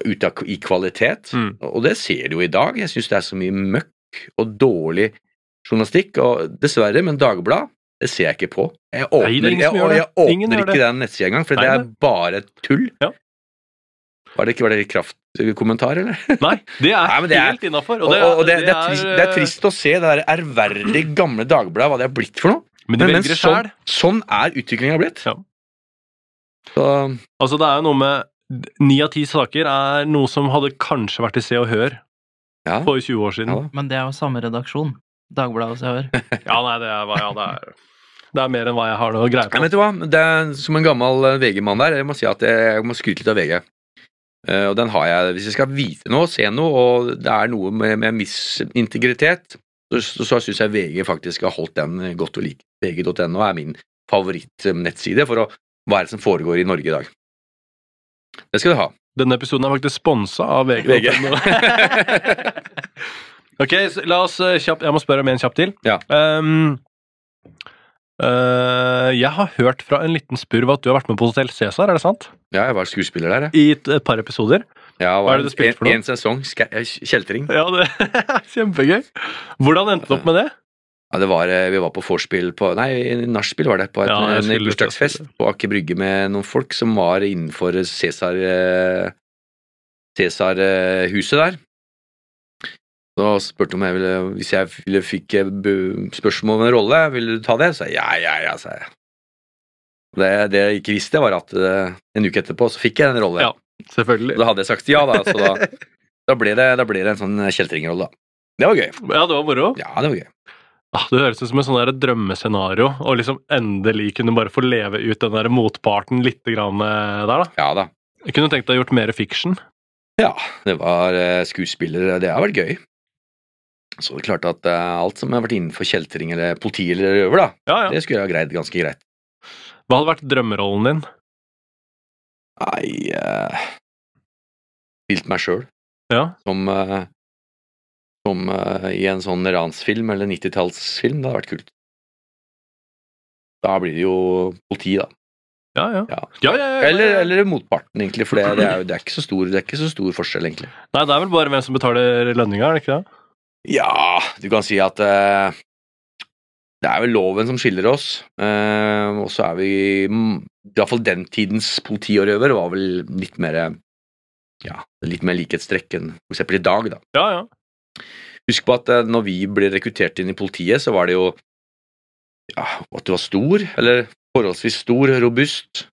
ut av, i kvalitet. Mm. Og det ser du jo i dag. Jeg syns det er så mye møkk og dårlig journalistikk. Og dessverre, men Dagbladet det ser jeg ikke på. Jeg åpner, Nei, er jeg, og jeg åpner ikke den nettsida engang, for Nei, det er bare tull. Ja. Var det ikke var det kraftkommentar, eller? [LAUGHS] Nei, det er, Nei, det er- helt innafor. Og, og, det, det, er trist, det er trist å se det der ærverdige gamle Dagbladet, hva det er blitt for noe. Men Men, men sånn, sånn er utviklinga blitt. Ja. Så Altså, det er jo noe med Ni av ti saker er noe som hadde kanskje vært i Se og Hør ja. for 20 år siden. Ja. Men det er jo samme redaksjon. Dagbladet og Se og Hør. [LAUGHS] Ja, nei, det er, ja, det er, det er mer enn hva jeg har noe greie på. på. vet du hva? Det er, som en gammel eh, VG-mann der, jeg må si at jeg, jeg må skryte litt av VG. Uh, og den har jeg, Hvis jeg skal vite noe, se noe, og det er noe med, med viss integritet, så, så, så syns jeg VG faktisk har holdt den godt og like. VG.no er min favorittnettside for å, hva er det som foregår i Norge i dag. Det skal du ha. Denne episoden er faktisk sponsa av VG. VG. [LAUGHS] ok, la oss eh, kjapt Jeg må spørre om en kjapp til. Ja. Um, uh, jeg har hørt fra en liten spurv at du har vært med på Hotell Cæsar, er det sant? Ja, jeg var skuespiller der, jeg. I et, et par episoder. Ja, Hva er det du spilte for noe? En, sesong. Eh, Kjeltring. Ja, det [LAUGHS] kjempegøy. Hvordan endte det opp med det? Ja, det var, eh, vi var på vorspiel på Nei, nachspiel var det. På et, Ja, en bursdagsfest på Aker Brygge med noen folk som var innenfor Cæsar eh, Cæsar-huset der. Så spurte om jeg ville Hvis jeg ville fikk eh, spørsmål om en rolle, ville du ta det? Så jeg ja, ja, ja, sa jeg. Det, det jeg ikke visste, var at eh, en uke etterpå så fikk jeg en rolle. Ja. Selvfølgelig. Da hadde jeg sagt ja, da. Så da, [LAUGHS] da, ble, det, da ble det en sånn kjeltringrolle, da. Det var gøy. Ja, det var moro. Ja, det var gøy. Ah, det høres ut som en sånn drømmescenario, å liksom endelig kunne bare få leve ut den der motparten litt grann eh, der, da. Ja da. Jeg kunne tenkt deg gjort mer fiction. Ja, det var skuespillere. det har vært gøy. Så det er klart at eh, alt som har vært innenfor kjeltring eller politi eller røver, da, Ja, ja. det skulle jeg ha greid ganske greit. Hva hadde vært drømmerollen din? Nei uh, Spilt meg sjøl Ja. som, eh, som eh, i en sånn ransfilm eller 90-tallsfilm. Det hadde vært kult. Da blir det jo politi, da. Ja, ja. Ja. ja, ja. Eller, eller motparten, egentlig, for det, det, er, det, er stor, det er ikke så stor forskjell, egentlig. Nei, det er vel bare hvem som betaler lønninga, er det ikke det? Ja, du kan si at uh, det er vel loven som skiller oss. eh, og så er vi I hvert fall den tidens politi og røver var vel litt mer ja, litt mer likhetstrekk enn eksempel i dag, da. Ja, ja. Husk på at eh, når vi ble rekruttert inn i politiet, så var det jo ja, at du var stor, eller forholdsvis stor, robust.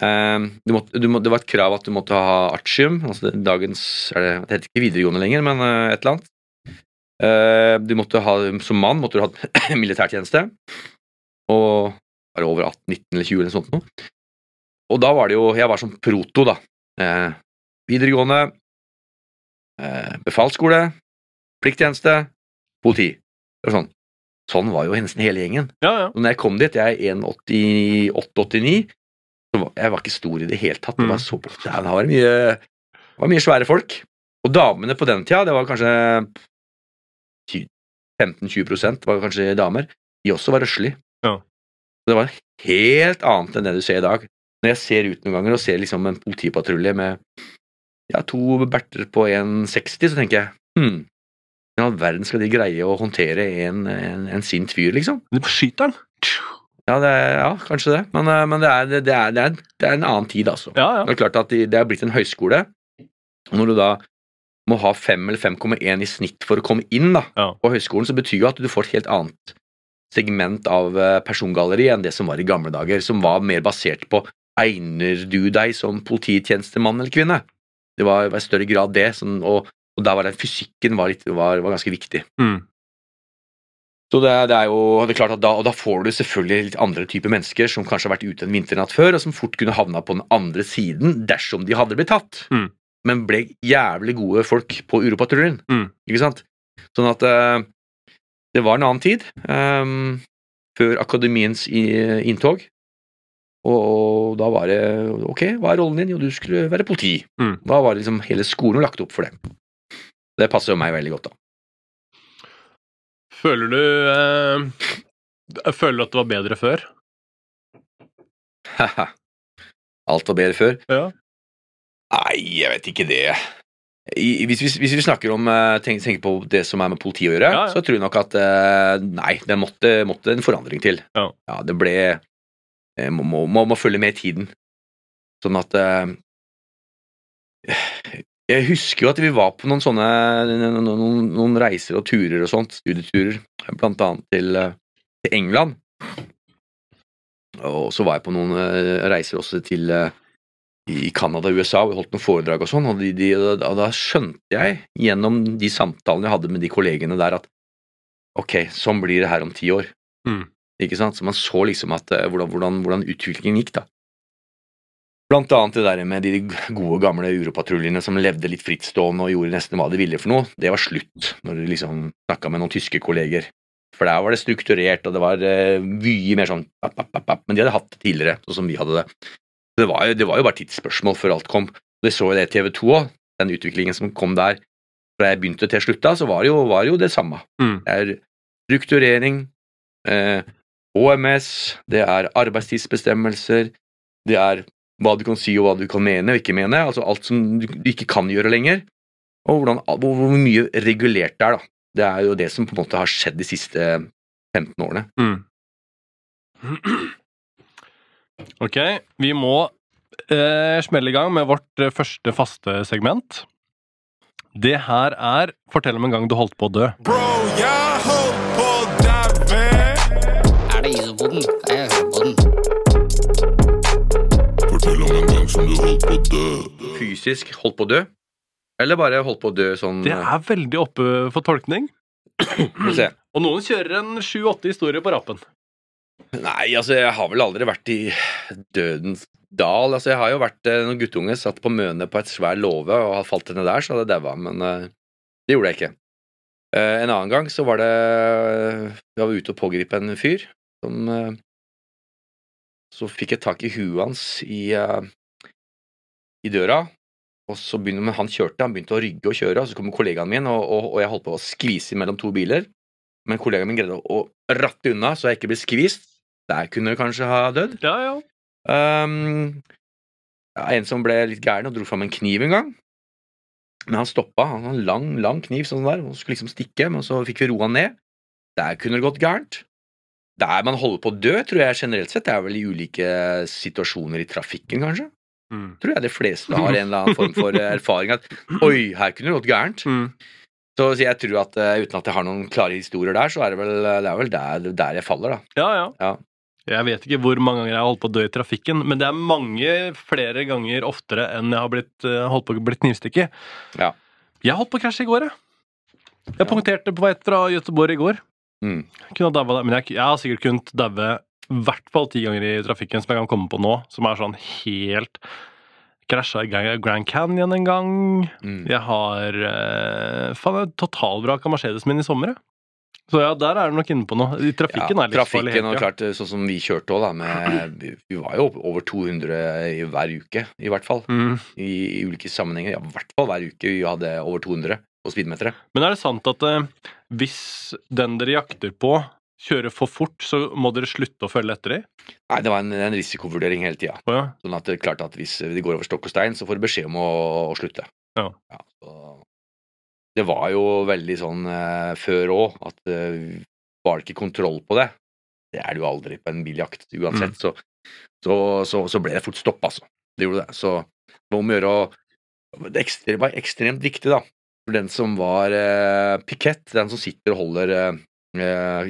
Eh, du måtte, du må, det var et krav at du måtte ha artium. altså dagens, det, det heter ikke videregående lenger, men eh, et eller annet. Eh, du måtte ha, som mann måtte du ha [COUGHS] militærtjeneste, og var over 18, 19 eller 20 eller sånt noe. Og da var det jo Jeg var som proto, da. Eh, videregående, eh, befalsskole, plikttjeneste, politi. Det var sånn. sånn var jo nesten hele gjengen. ja, ja. Og når jeg kom dit, jeg er 1,88-89, så var, jeg var ikke stor i det hele tatt. Det var Mm. så det var mye, det var mye svære folk. Og damene på den tida, det var kanskje 15-20% var kanskje damer. De også var røslige. Ja. Det var helt annet enn det du ser i dag. Når jeg ser ut noen ganger og ser liksom en politipatrulje med ja, to berter på 1,60, så tenker jeg hm, hvordan i all verden skal de greie å håndtere en, en, en sint fyr, liksom? De skyter den. Ja, det er, ja kanskje det, men, eh, men det, er, det, er, det, er, det er en annen tid, altså. Ja, ja. Det er klart at de- det er blitt en høyskole, og når du da må ha 5 eller 5,1 i snitt for å komme inn da, på høyskolen, så betyr jo at du får et helt annet segment av eh, persongalleri enn det som var i gamle dager, som var mer basert på egner du deg som polititjenestemann eller -kvinne? Det var i større grad det, sånn, og, og da var den fysikken var, litt, var, var ganske viktig. Mm. Så det, det er jo det er klart at da, og da får du selvfølgelig litt andre typer mennesker som kanskje har vært ute en vinternatt før, og som fort kunne havna på den andre siden dersom de hadde blitt tatt. Mm. Men ble jævlig gode folk på Uropatruljen. Mm. Ikke sant? Sånn at uh, det var en annen tid, um, før akademiens inntog. Og, og da var det Ok, hva er rollen din? Jo, du skulle være politi. Mm. Da var liksom hele skolen lagt opp for det. Det passer jo meg veldig godt, da. Føler du eh, Føler du at det var bedre før? Alt var bedre før. Ja. Nei, jeg vet ikke det. I, hvis, vi, hvis vi snakker om tenker, tenker på det som er med politiet å gjøre, Ja, ja. så tror jeg nok at eh, nei, det måtte, måtte en forandring til. Ja. det ble eh, må, må, må, følge med i tiden. Sånn at eh, Jeg husker jo at vi var på noen sånne noen, noen, reiser og turer og sånt, studieturer, blant annet til, eh, til England. Og så var jeg på noen eh, reiser også til eh, i Canada og USA, jeg holdt noen foredrag og sånn, og, de, de, da, da skjønte jeg gjennom de samtalene jeg hadde med de kollegene der, at ok, sånn blir det her om ti år. Mm. Ikke sant? Så man så liksom at hvordan, hvordan, hvordan utviklingen gikk, da. Blant annet det der med de gode, gamle uropatruljene som levde litt frittstående og gjorde nesten hva de ville for noe, det var slutt når du liksom snakka med noen tyske kolleger. For der var det strukturert, og det var eh, mye mer sånn app, app, app, app. Men de hadde hatt det tidligere, sånn som vi hadde det. Det var, jo, det var jo bare tidsspørsmål før alt kom. Det så jo det TV 2 òg, den utviklingen som kom der. Fra jeg begynte til slutta, så var det jo, var det, jo det samme. Mm. Det er strukturering, eh, HMS, det er arbeidstidsbestemmelser, det er hva du kan si og hva du kan mene og ikke mene, altså alt som du, ikke kan gjøre lenger, og hvordan, hvor, hvor mye regulert det er, da. Det er jo det som på en måte har skjedd de siste 15 årene. Mm. [CLEARS THROAT] Ok, vi må eh, smelle i gang med vårt eh, første faste segment. Det her er Fortell om en gang du holdt på å dø. Bro, jeg Fysisk holdt på å dø, eller bare holdt på å dø sånn Det er veldig oppe for tolkning. Se. [CLEARS THROAT] Og noen kjører en sju-åtte historier på rappen. Nei, altså, jeg har vel aldri vært i dødens dal. Altså, jeg har jo vært eh, Når guttunge satt på møne på et svær låve og hadde falt henne der, så hadde jeg daua, men eh, det gjorde jeg ikke. Eh, en annen gang så var det Vi var ute og pågripe en fyr som eh, Så fikk jeg tak i huet hans i, eh, i døra, og så begynte han kjørte, han begynte å rygge og kjøre, og så kom kollegaen min, og, og, og jeg holdt på å skvise mellom to biler. Men kollegaen min greide å, å ratte unna så jeg ikke ble skvist. Der kunne jeg kanskje ha dødd. Ja, ja. Um, en som ble litt gæren og dro fram en kniv en gang. Men han stoppa. Han hadde en lang, lang kniv sånn der, og skulle liksom stikke, men så fikk vi roa ned. Der kunne det gått gærent. Der man holder på å dø, tror jeg generelt sett, det er vel i ulike situasjoner i trafikken, kanskje. Mm. Tror jeg de fleste har en eller annen form for erfaring at oi, her kunne det gått gærent. Mm. Så jeg tror at uh, uten at jeg har noen klare historier der, så er det vel, det er vel der, der jeg faller, da. Ja, ja. Ja. Jeg vet ikke hvor mange ganger jeg har holdt på å dø i trafikken, men det er mange flere ganger oftere enn jeg har blitt, eh, holdt på å bli knivstukket. Ja. Jeg holdt på å krasje i går, jeg. Jeg punkterte på vei fra Göteborg i går. Mm. Kunne ha daua der, men jeg, jeg har sikkert kunnet daue i hvert fall ti ganger i trafikken som jeg kan komme på nå, som er sånn helt Krasja i Grand Canyon en gang. Mm. Jeg har eh, Faen, jeg av Mercedesen min i sommer, jeg. Så ja, der er du nok inne på noe. I trafikken er litt trafikken, farlig. og ja. klart, sånn som vi kjørte òg, da. Med, vi- var jo over 200 i hver uke, i hvert fall. Mm. I, I ulike sammenhenger. Ja, I hvert fall hver uke vi hadde over 200 på speedometeret. Men er det sant at eh, hvis den dere jakter på, kjører for fort, så må dere slutte å følge etter dem? Nei, det var en, en risikovurdering hele tida. Oh, ja. Sånn at det er klart at hvis de går over stokk og stein, så får du beskjed om å, å slutte. Ja. så det var jo veldig sånn eh, før òg, at eh, var det ikke kontroll på det Det er det jo aldri på en biljakt uansett, så, så, så, så ble det fort stopp, altså. Det gjorde det. Så det var om å gjøre å Det var ekstremt viktig, da. For den som var eh, pikett, den som sitter og holder eh,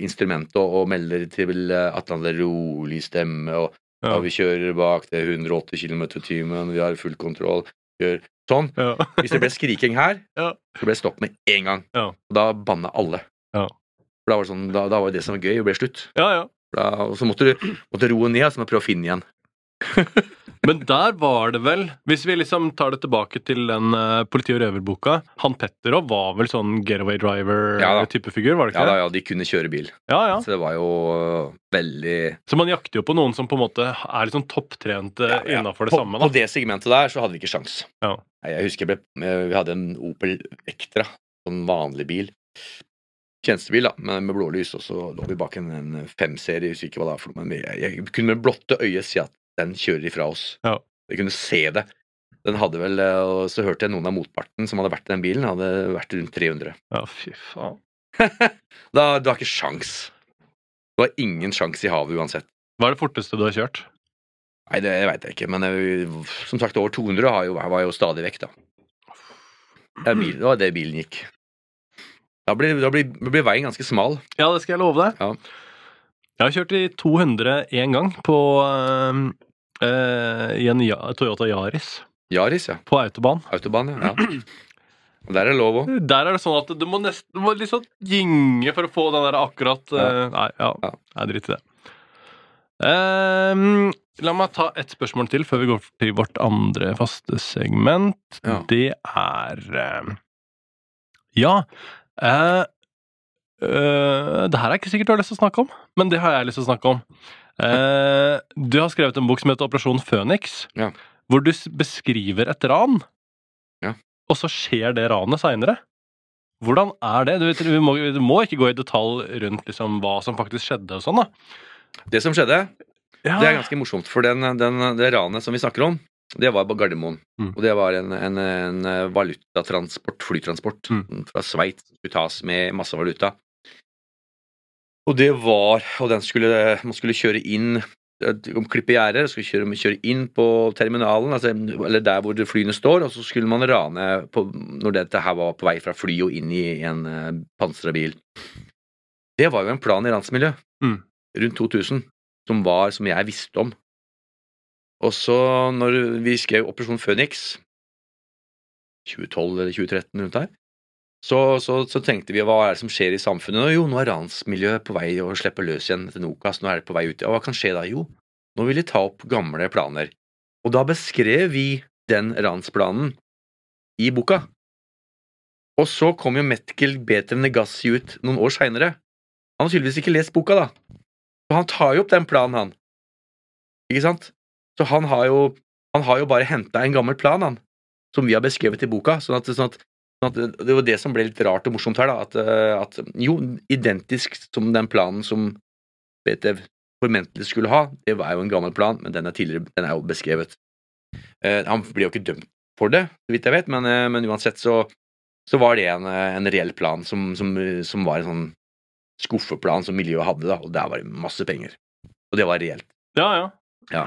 instrumentet og, og melder til eh, at han hadde rolig stemme og Ja. vi kjører bak, det er 180 km i timen, vi har full kontroll. Gjør. sånn. Ja. Hvis det ble skriking her, [LAUGHS] Ja. så ble det stopp med en gang. Ja. Og da banna alle. Ja. For da var det sånn, da, da var det som var gøy, og ble slutt. ja, ja. Da, og så måtte du måtte roe ned, du prøve å finne igjen. [LAUGHS] Men der var det vel, hvis vi liksom tar det tilbake til den uh, politi- og røverboka Han Petterov var vel sånn getaway driver-type figur, var det ikke ja, det? ja, de kunne kjøre bil. Ja, ja. Så det var jo øh, veldig Så man jakter jo på noen som på en måte er litt sånn topptrente Ja, ja. innafor det på, samme. På det segmentet der så hadde vi ikke sjans. Ja. Jeg husker jeg ble, vi hadde en Opel Vectra, sånn vanlig bil. Tjenestebil, da, men med blålys, og så lå vi bak en, en femserie, husker ikke hva det var for noe, men jeg, jeg kunne med blotte øyet si at den kjører ifra oss. Ja. Jeg kunne se det. Den hadde vel, øh, og så hørte jeg noen av motparten som hadde vært i den bilen, hadde vært rundt 300. Ja, fy faen. [LAUGHS] Da, du har ikke sjans. Du har ingen sjans i havet uansett. Hva er det forteste du har kjørt? Nei, det veit jeg ikke, men jeg, som sagt, over 200 har jo, var jo stadig vekk, da. Det, bil, det var det bilen gikk. Da blir, da blir, blir veien ganske smal. Ja, det skal jeg love deg. Ja. Jeg har kjørt i 200 én gang på eh, eh, i en ja, Toyota Yaris Yaris, ja. på autobahn. Autobahn, ja. ja. [CLEARS THROAT] Og der er det lov òg. Der er det sånn at du må nesten du må liksom gynge for å få den der akkurat eh, Nei, ja. Ja. Nei, drit i det. Ehm, la meg ta ett spørsmål til før vi går til vårt andre faste segment. Ja. Det er eh, Ja. Eh, eh, det her er ikke sikkert du har lyst til å snakke om, men det har jeg lyst til å snakke om. Uh, du har skrevet en bok som heter Operasjon Phoenix, Ja. hvor du beskriver et ran. Ja. Og så skjer det ranet seinere. Hvordan er det? Du, vet, du, må, du må ikke gå i detalj rundt liksom, hva som faktisk skjedde. og sånn da. Det som skjedde, Ja. det er ganske morsomt, for den, den, det ranet som vi snakker om, det var på Gardermoen. Mm. Og det var en, en, en valutatransport, flytransport, Mm. fra Sveits utas skulle tas med masse valuta. Og det var Og den skulle, man skulle kjøre inn eh, om klippe gjerder, skulle kjøre, kjøre inn på terminalen, altså, eller der hvor flyene står, og så skulle man rane på, når dette her var på vei fra fly og inn i en uh, pansra bil. Det var jo en plan i ransmiljøet Mm. rundt 2000 som var, som jeg visste om. Og så når vi skrev Operasjon Phoenix 2012 eller 2013 rundt der, så, så, så tenkte vi hva er det som skjer i samfunnet? Og jo, nå er ransmiljøet på vei å slippe løs igjen til Nokas. Nå er det på vei ut. Og hva kan skje da? Jo, nå vil de ta opp gamle planer. Og da beskrev vi den ransplanen i boka. Og så kom jo Metkel Beter Negassi ut noen år seinere. Han har tydeligvis ikke lest boka, da. Så han tar jo opp den planen, han. Ikke sant? Så han har jo, han har jo bare henta en gammel plan, han, som vi har beskrevet i boka. Sånn at, sånn at Det var det som ble litt rart og morsomt her, da. At, eh, at jo, identisk som den planen som BTV formentlig skulle ha, det var jo en gammel plan, men den er, tidligere, den er jo beskrevet. Eh, han blir jo ikke dømt for det, så vidt jeg vet, men, eh, men uansett så, så var det en, eh, en reell plan som, som, som var en sånn skuffeplan som miljøet hadde, da, og der var det masse penger. Og det var reelt. ja, ja. Ja.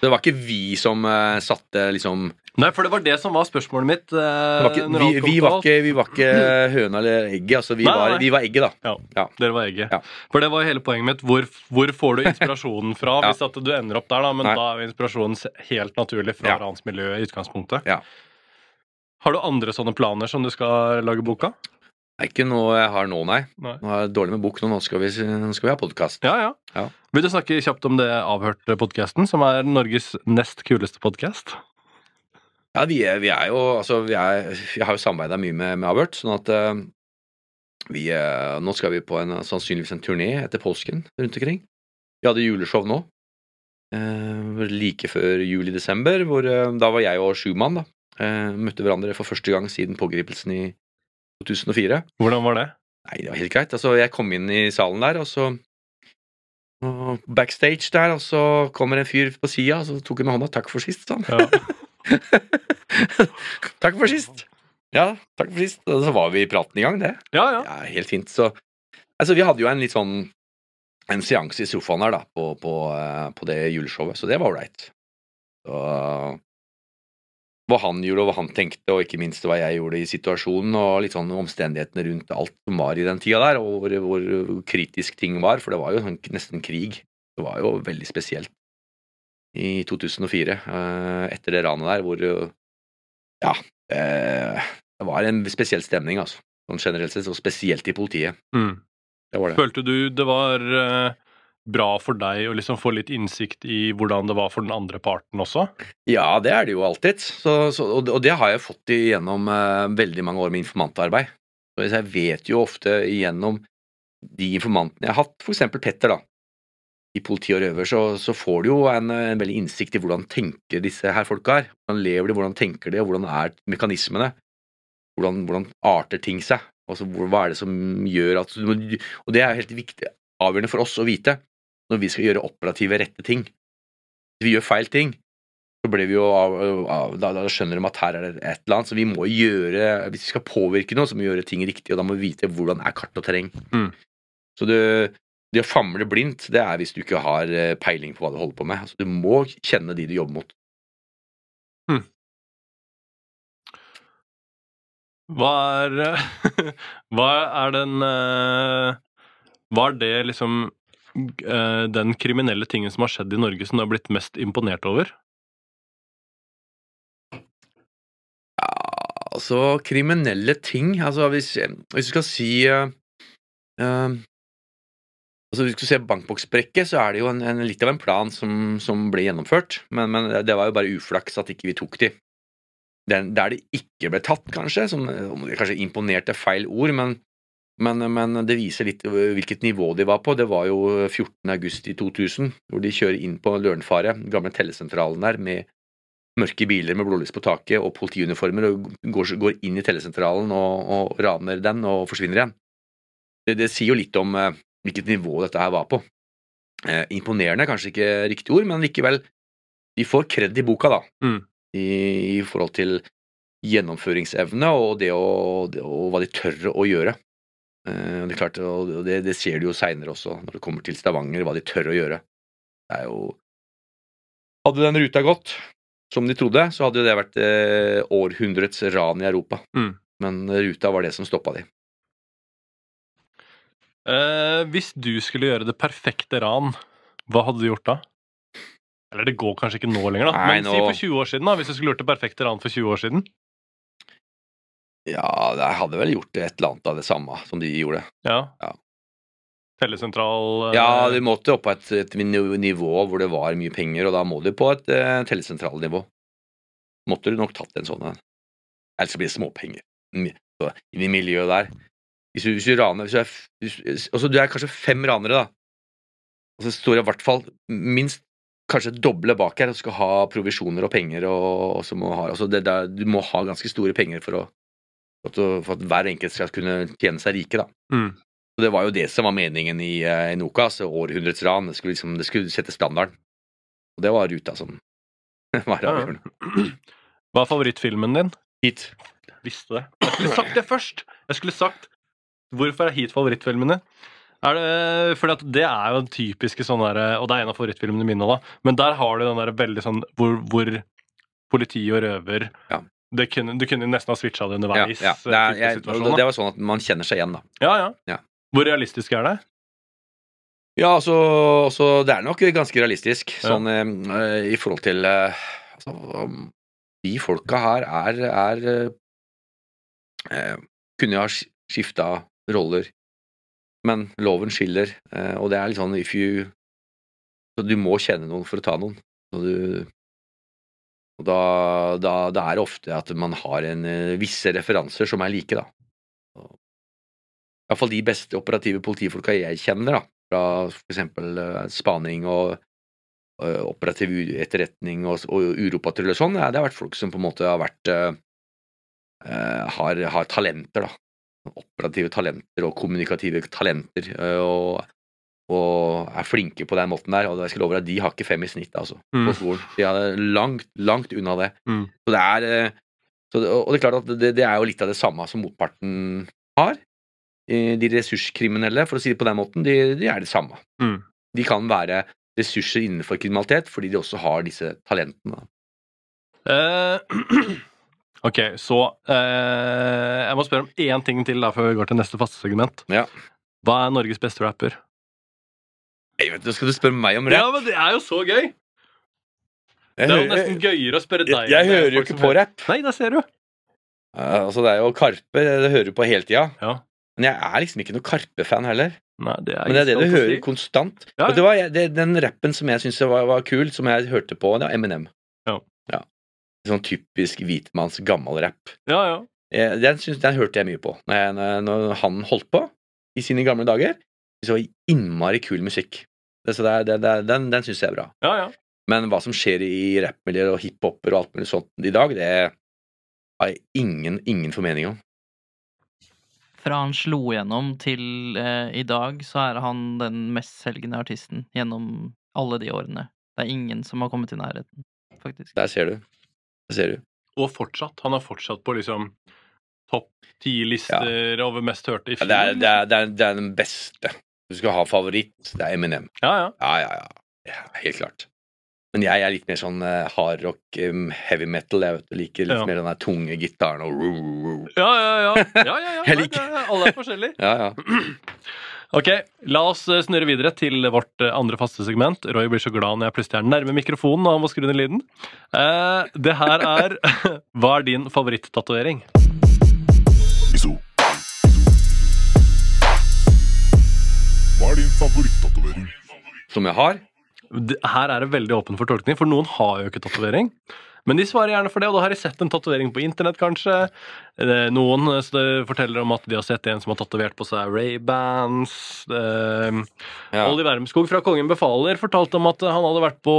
Det var ikke vi som uh, satte liksom Nei, for det var det som var spørsmålet mitt. eh, var ikke, vi, vi, var ikke, vi var ikke høna eller egget, altså. Vi, Nei, var, nei. vi var egget, da. Dere var egget. Ja. For det var hele poenget mitt. Hvor, hvor får du [LAUGHS] inspirasjonen fra? Ja. Hvis at du ender opp der, da, men Nei. da er jo inspirasjonen helt naturlig fra Ja. miljø i utgangspunktet. Ja. Har du andre sånne planer som du skal lage boka? Det er ikke noe jeg har nå, nei. Nei. Nå er jeg dårlig med bok nå skal vi, nå skal vi ha podkast. Ja, ja. Ja. Vil du snakke kjapt om det avhørte podkasten, som er Norges nest kuleste podkast? Ja, vi er, vi er jo Altså, vi, er, vi har jo samarbeida mye med, med Avhørt, sånn at uh, vi uh, Nå skal vi på en, sannsynligvis en turné etter påsken rundt omkring. Vi hadde juleshow nå, uh, like før juli-desember, hvor da var jeg og Schumann, da. møtte hverandre for første gang siden pågripelsen i 2004. Hvordan var det? Nei, det var helt greit. Altså, jeg kom inn i salen der, og så og Backstage der, og så kommer en fyr på sida, og så tok han med hånda. 'Takk for sist', sånn. Ja. [LAUGHS] [LAUGHS] takk for sist. Ja, takk for sist. Og så var vi i praten i gang, det. Ja, ja. Ja, helt fint. Så Altså, vi hadde jo en litt sånn En seanse i sofaen her, da, på, på, eh, på det juleshowet, så det var ålreit. Hva han gjorde, og hva han tenkte, og ikke minst hva jeg gjorde i situasjonen, og litt sånn omstendighetene rundt alt som var i den tida der, og hvor, hvor kritisk ting var, for det var jo sånn nesten krig. Det var jo veldig spesielt i 2004, eh, etter det ranet der, hvor jo Eh, det var en spesiell stemning, altså. Sånn generelt sett, og spesielt i politiet. Mm. Det var det. Følte du det var eh, bra for deg å liksom få litt innsikt i hvordan det var for den andre parten også? Ja, det er det jo alltid. Så, så, og, det- har jeg fått gjennom veldig mange år med informantarbeid. Så jeg vet jo ofte gjennom de informantene jeg har hatt, f.eks. Petter, da, i politi og røver, så, så får du jo en, en veldig innsikt i hvordan tenker disse her folka er. Hvordan lever de, hvordan tenker de, og hvordan er mekanismene? Hvordan, hvordan arter ting seg? Altså, hvor, hva er det som gjør at du Og det er helt viktig, avgjørende for oss å vite når vi skal gjøre operative, rette ting. Hvis vi gjør feil ting, så blir vi jo da, da skjønner de at her er det et eller annet. Så vi må gjøre Hvis vi skal påvirke noe, så må vi gjøre ting riktig, og da må vi vite hvordan er kart og terreng. Mm. Så det, det å famle blindt, det er hvis du ikke har eh, peiling på hva du holder på med. Altså, du må kjenne de du jobber mot. Hva er [LAUGHS] Hva er den eh, Hva er det liksom eh, den kriminelle tingen som har skjedd i Norge som du har blitt mest imponert over? Ja, altså kriminelle ting Altså hvis, hvis du skal si eh, Altså Hvis du ser se bankboksbrekket, så er det jo en, en, litt av en plan som, som ble gjennomført, men, men det var jo bare uflaks at ikke vi tok de. Den, der de ikke ble tatt, kanskje, som kanskje imponert er feil ord, men, men, men det viser litt hvilket nivå de var på. Det var jo 14. august i 2000, hvor de kjører inn på Lørenfaret, gamle tellesentralen der, med mørke biler med blålys på taket og politiuniformer, og går, går inn i tellesentralen og, og raner den og forsvinner igjen. Det, det sier jo litt om eh, hvilket nivå dette her var på. Eh, imponerende, kanskje ikke riktig ord, men likevel, de får kred i boka, da. Mm. I, I forhold til gjennomføringsevne og det å, det, og hva de tør å gjøre. Eh, det klart, det, det ser du jo seinere også, når det kommer til Stavanger, hva de tør å gjøre. Det er jo Hadde den ruta gått som de trodde, så hadde jo det vært eh, århundrets ran i Europa. Mm. Men ruta var det som stoppa de. Eh, hvis du skulle gjøre det perfekte ran, hva hadde du gjort da? Eller det går kanskje ikke nå lenger, da. Nei, Men si for 20 år siden, da. Hvis du skulle gjort det perfekte ran for 20 år siden. Ja, jeg hadde vel gjort et eller annet av det samme som de gjorde. Ja. Ja. Tellesentral eh, Ja, du måtte opp på et, et nivå hvor det var mye penger, og da må du på et uh, tellesentralnivå. Måtte du nok tatt en sånn en. Ellers blir det småpenger så, i miljøet der. Hvis du, hvis du raner hvis du, er, hvis, altså, du er kanskje fem ranere, da. Og så står det i hvert fall minst kanskje doble bak her og skal ha provisjoner og penger. og, og så må ha, altså det det, Du må ha ganske store penger for, å, for, at, hver enkelt skal kunne tjene seg rike. da. Mm. Og det var jo det som var meningen i i Noka, altså århundrets ran. Det skulle, liksom, det skulle sette standarden. Og det var ruta som [LAUGHS] var avgjørende. Hva er favorittfilmen din? Hit. Visste det. Jeg skulle sagt det først! Jeg skulle sagt Hvorfor er Heat favorittfilmene? Er det, fordi at det er jo den typiske sånn der, Og det er en av favorittfilmene mine, òg, Men der har du den der veldig sånn hvor, hvor politi og røver Ja. det kunne, Du kunne nesten ha switcha det underveis. ja. Det, eh, er, type jeg, det, var sånn at man kjenner seg igjen, da. ja, ja. Ja. Hvor realistisk er det? Ja, altså, altså Det er nok ganske realistisk, Ja. sånn eh, i forhold til uh, altså, um, De folka her er, er uh, Kunne ha skifta roller, men loven skiller, eh, og det er litt sånn if you Så du må kjenne noen for å ta noen. Og, du, og da, da, da er det ofte at man har en, eh, visse referanser som er like, da. Iallfall de beste operative politifolka jeg kjenner, da fra eksempel eh, spaning og operativ etterretning og, og uropatrulje og sånn, ja, det har vært folk som på en måte har vært eh, har, har talenter, da. Operative talenter og kommunikative talenter, eh, og, og er flinke på den måten der. Og jeg skal love deg, de har ikke fem i snitt, altså, Mm. på skolen. De er langt, langt unna det. Mm. Så det er eh, så, det- Og det er klart at det, det er jo litt av det samme som motparten har. De ressurskriminelle, for å si det på den måten, de, de er det samme. Mm. De kan være ressurser innenfor kriminalitet fordi de også har disse talentene. Eh, [CLEARS THROAT] ok, så eh, Jeg må spørre om én ting til da før vi går til neste faste segment. Ja. Hva er Norges beste rapper? Jeg vet, ikke, skal du spørre meg om rap? Ja, men det er jo så gøy! Det er jo nesten gøyere å spørre deg. jeg, jeg er hører jo ikke på rap. Nei, det ser du. Uh, altså, det er jo Karpe, det hører du på hele tida. Ja. Men jeg er liksom ikke noe Karpe-fan heller. Nei, det er Men det er det du hører si. konstant. Ja, ja. Og det var det, Den rappen som jeg syntes var, var kul, som jeg hørte på, det var Eminem. Sånn typisk hvitmanns gammel rapp. Ja, ja. Jeg, den, synes, den hørte jeg mye på når, jeg, når, han holdt på i sine gamle dager. Så innmari kul musikk. Så det, det, det, den den syns jeg er bra. ja, ja. Men hva som skjer i rappmiljøer og hiphoper og alt mulig sånt i dag, det har jeg ingen, ingen formening om. Fra han slo gjennom til eh, i dag, så er han den mestselgende artisten gjennom alle de årene. Det er ingen som har kommet i nærheten, faktisk. Der ser du. Der ser du. Og fortsatt. Han er fortsatt på liksom topp ti-lister over mest hørte i Ja, det, er, det, er, det, er, det den beste. Du skal ha favoritt, det er Eminem. Ja, ja. Ja, ja, ja. ja helt klart. Men jeg er litt mer sånn uh, hardrock, um, heavy metal. Jeg vet, liker litt Ja. mer den der tunge gitaren og. Ja, ja, ja. ja, ja, ja. [LAUGHS] Jeg liker- det er- Alle er forskjellige. Ja, ja. [CLEARS THROAT] [CLEARS THROAT] Ok, la oss eh, snurre videre til vårt eh, andre faste segment. Roy blir så glad når jeg plutselig er nærme mikrofonen og han må skru ned lyden. Eh, det her er [LAUGHS] Hva er din favoritt-tatovering? Hva er din favorittatovering? Som jeg har. Her er det veldig åpen for tolkning, for noen har jo ikke tatovering. Men de svarer gjerne for det, og da har de sett en tatovering på internett, kanskje. Noen eh, forteller om at de har sett en som har tatovert på seg Ray-Bans. Eh, Ja. Olli Wermskog fra Kongen befaler fortalte om at han hadde vært på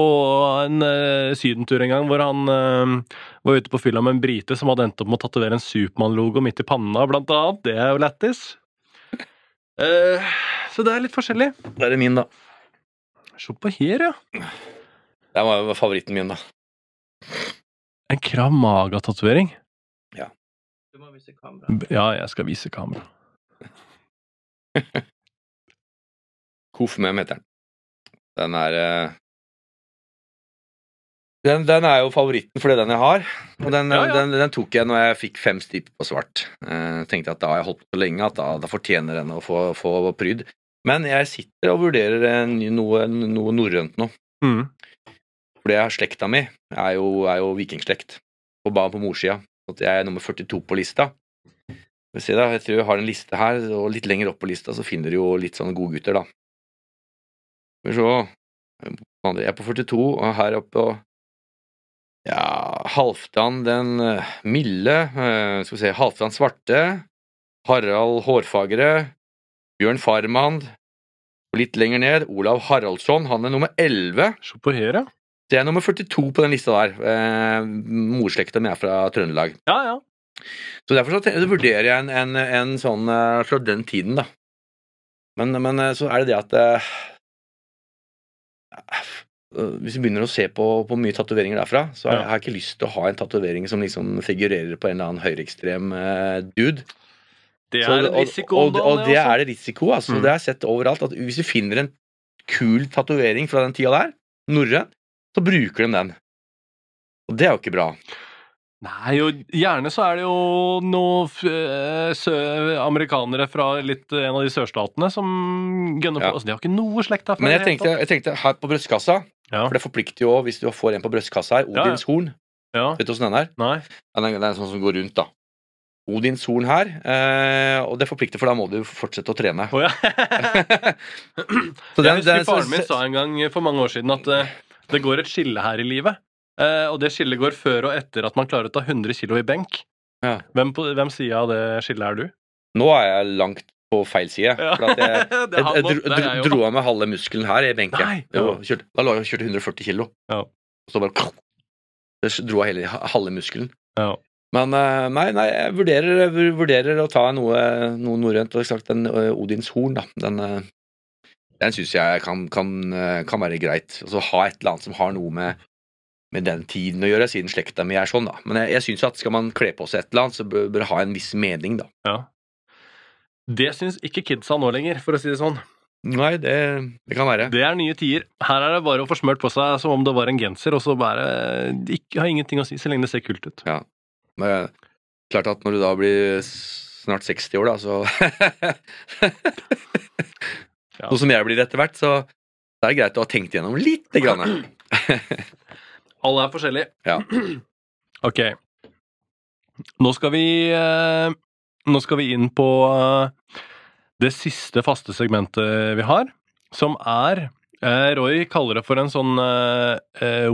en eh, sydentur en gang hvor han var ute på fylla med en brite som hadde endt opp med å tatovere en Supermann-logo midt i panna, blant annet. Det er jo lættis. Så det er litt forskjellig. Det er min, da. Se på her, ja. Det var favoritten min, da. En Krav Maga-tatovering. Du må vise kamera. Ja, jeg skal vise kamera. [LAUGHS] Kofmem heter den. Den er eh, den, den er jo favoritten fordi den jeg har. Og den, Ja, ja. Den, den tok jeg når jeg fikk fem striper på svart. Eh, tenkte at da har jeg holdt på så lenge at da, da fortjener den å få, få pryd. Men jeg sitter og vurderer en, noe, noe norrønt nå. Mm. Jeg har slekta mi er jo, er jo vikingslekt. På, på morssida. At jeg er nummer 42 på lista. Se da, Jeg tror jeg har en liste her, og litt lenger opp på lista så finner du jo litt sånne godgutter, da. Skal vi se Jeg er på 42, og her oppe og Ja, Halvdan den eh, milde. eh, Skal vi se Halvdan svarte. Harald Hårfagre. Bjørn Farmand. Og litt lenger ned Olav Haraldsson. Han er nummer 11. Se på her, ja. Jeg er nummer 42 på den lista der. Eh, Morslekta mi er fra Trøndelag. Ja, ja. Så derfor så, så vurderer jeg en, en, en sånn eh, fra den tiden, da. Men, men eh, så er det det at eh, eh, Hvis vi begynner å se på, på mye tatoveringer derfra, så har Ja. jeg har ikke lyst til å ha en tatovering som liksom figurerer på en eller annen høyreekstrem eh, dude. Det er så, og- risiko. Og, og, og det også. er det risiko. Altså, Mm. Det har jeg sett overalt. At hvis du finner en kul tatovering fra den tida der, norrøn, så bruker de den. Og det er jo ikke bra. Nei, jo, gjerne så er det jo noen amerikanere fra litt, en av de sørstatene som gønner på. Ja. Altså, de har ikke noe slekt derfra. Men jeg tenkte, jeg tenkte her på brystkassa, Ja. for det forplikter jo også hvis du får en på brystkassa her. Odins horn. Ja. Vet du åssen den er? Nei. Den er, den er sånn som går rundt, da. Odins horn her, eh, og det forplikter, for da må du fortsette å trene. Oh, ja. [LAUGHS] Så jeg husker den- faren min sa en gang for mange år siden at eh, det går et skille her i livet. Eh, og det skillet går før og etter at man klarer å ta 100 kilo i benk. Ja. Hvem, på, hvem side av det skillet er du? Nå er jeg langt på feil side. Ja. For at jeg, [LAUGHS] jeg, jeg dro, jo. dro av meg halve muskelen her i benken. Nei, Jo, kjørte, da lå jeg og kjørte 140 kilo. Ja. Så bare Det dro jeg hele halve muskelen. Ja. Men eh, nei, nei, jeg vurderer, vurderer å ta noe, noe norrønt. Og sagt den eh, Odins horn, da. Den, den syns jeg kan, kan, eh, kan være greit. Altså ha et eller annet som har noe med, med den tiden å gjøre, siden slekta mi er sånn, da. Men jeg, jeg syns at skal man kle på seg et eller annet, så bør bør det ha en viss mening, da. Ja. Det syns ikke kidsa nå lenger, for å si det sånn. Nei, det, det kan være. Det er nye tider. Her er det bare å få smørt på seg som om det var en genser, og så bare ikke, har ingenting å si så lenge det ser kult ut. Ja, Men klart at når du da blir snart 60 år, da, så [LAUGHS] [LAUGHS] Ja. Nå som jeg blir etter hvert, så det er det greit å ha tenkt igjennom lite grann. [CLEARS THROAT] Alle er forskjellige. [CLEARS THROAT] Ja. Ok. Nå skal vi eh, Nå skal vi inn på eh, det siste faste segmentet vi har, som er eh, Roy kaller det for en sånn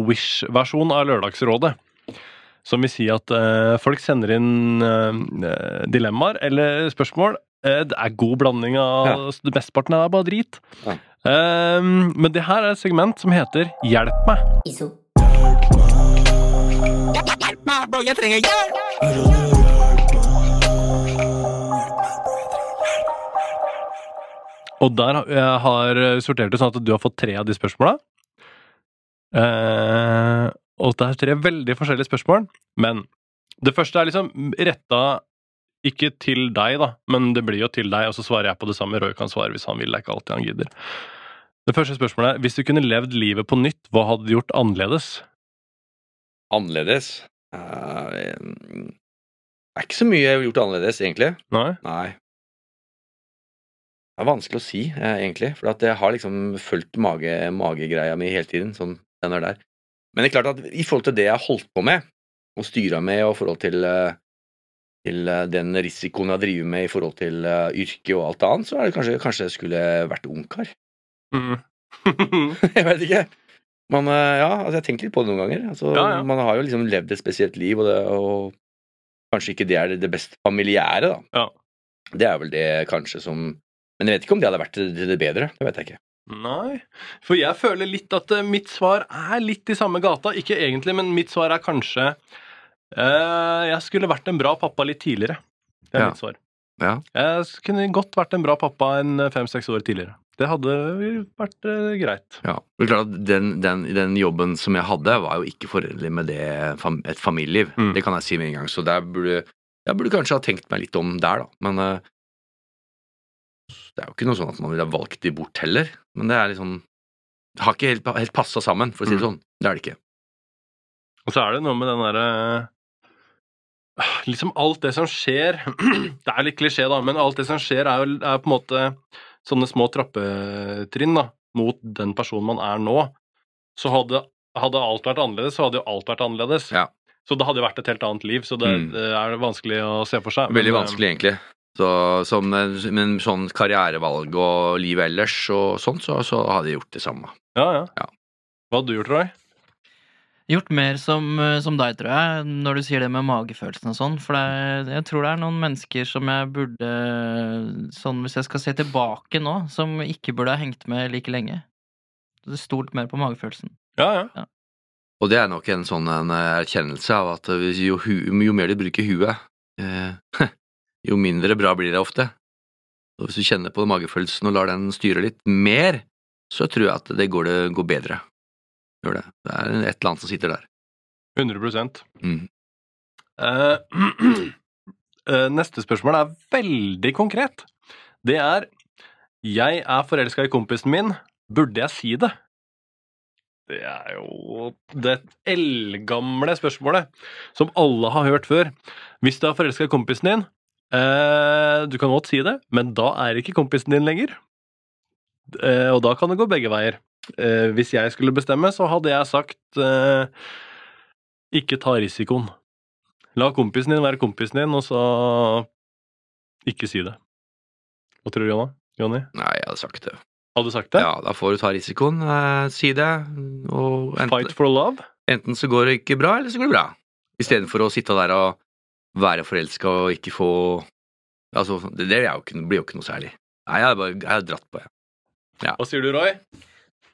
Wish-versjon av Lørdagsrådet. Som vil si at folk sender inn dilemmaer eller spørsmål. Eh, det er god blanding av Mesteparten er bare drit. Ja. Um, men det her er et segment som heter Hjelp meg. Iso. Og der har- jeg har sortert det sånn at du har fått tre av de spørsmåla. Eh, og det er tre veldig forskjellige spørsmål, men det første er liksom retta ikke til deg, da, men det blir jo til deg, og så svarer jeg på det samme. Roy kan svare hvis han vil, det er ikke alltid han gidder. Det første spørsmålet er hvis du kunne levd livet på nytt, hva hadde du gjort annerledes? Annerledes Uh, Det er ikke så mye jeg har gjort annerledes, egentlig. Nei? Nei. Det er vanskelig å si, eh, egentlig. For at jeg har liksom fulgt mage, magegreia mi hele tiden. Sånn, den er der. Men det er klart at i forhold til det jeg har holdt på med, og styra med, og i forhold til, eh, til eh, den risikoen jeg driver med i forhold til eh, yrke og alt annet, så er det kanskje, kanskje jeg skulle vært ungkar. [LAUGHS] Mm. jeg vet ikke. Man, eh, ja, altså jeg har tenkt litt på det noen ganger. Altså, Ja, ja. Man har jo liksom levd et spesielt liv, og, det, og kanskje ikke det er det, det best familiære, da. Ja. Det er vel det kanskje som Men jeg vet ikke om det hadde vært til det, bedre. Det vet jeg ikke. Nei, for jeg føler litt at mitt svar er litt i samme gata. Ikke egentlig, men mitt svar er kanskje Jeg skulle vært en bra pappa litt tidligere. Det er Ja. mitt svar. Ja. Jeg kunne godt vært en bra pappa enn fem-seks år tidligere. Det hadde vært eh, greit. Ja. Det er klart at den, den, den jobben som jeg hadde, var jo ikke forenlig med det, et familieliv. Mm. Det kan jeg si med en gang. Så der burde, jeg burde kanskje ha tenkt meg litt om der, da. Men eh, det er jo ikke noe sånn at man ville ha valgt de bort heller. Men det er liksom Det har ikke helt, helt passa sammen, for å si det Mm. sånn. Det er det ikke. Og så er det noe med den derre Liksom alt det som skjer [CLEARS THROAT] Det er litt klisjé, da, men alt det som skjer, er jo er på en måte sånne små trappetrinn da, mot den personen man er nå. Så hadde, hadde alt vært annerledes, så hadde jo alt vært annerledes. Ja. Så det hadde jo vært et helt annet liv, så det, Mm. det er vanskelig å se for seg. Veldig men, eh, vanskelig, egentlig. Så, som, men sånn karrierevalg og liv ellers og sånt, så, så hadde jeg gjort det samme. Ja, ja. Ja. Hva hadde du gjort, Roy? Gjort mer som, eh, som deg, tror jeg, når du sier det med magefølelsen og sånn. For det er, jeg tror det er noen mennesker som jeg burde Sånn hvis jeg skal se tilbake nå, som ikke burde ha hengt med like lenge. Stolt mer på magefølelsen. Ja, ja. Og det er nok en sånn en eh, erkjennelse av at eh, jo, hu, jo mer du bruker huet, eh, [LAUGHS] jo mindre bra blir det ofte. Og hvis du kjenner på magefølelsen og lar den styre litt mer, så tror jeg at det går, det går bedre. Gjør det. Det er et eller annet som sitter der. 100 Mm. Uh, [CLEARS THROAT] Neste spørsmål er veldig konkret. Det er Jeg er forelska i kompisen min. Burde jeg si det? Det er jo det eldgamle spørsmålet som alle har hørt før. Hvis du er forelska i kompisen din, eh, du kan godt si det, men da er ikke kompisen din lenger. Eh, og da kan det gå begge veier. Eh, hvis jeg skulle bestemme, så hadde jeg sagt eh, ikke ta risikoen. La kompisen din være kompisen din, og så ikke si det. Hva tror du, Jonna? Jonny? Nei, jeg hadde sagt det. Hadde du sagt det? Ja, da får du ta risikoen. Eh, si det. Og enten, Fight for love? enten så går det ikke bra, eller så går det bra. Istedenfor å sitte der og være forelska og ikke få Altså, det, det jo ikke, blir jo ikke noe særlig. Nei, jeg har dratt på, jeg. Hva sier du, Roy?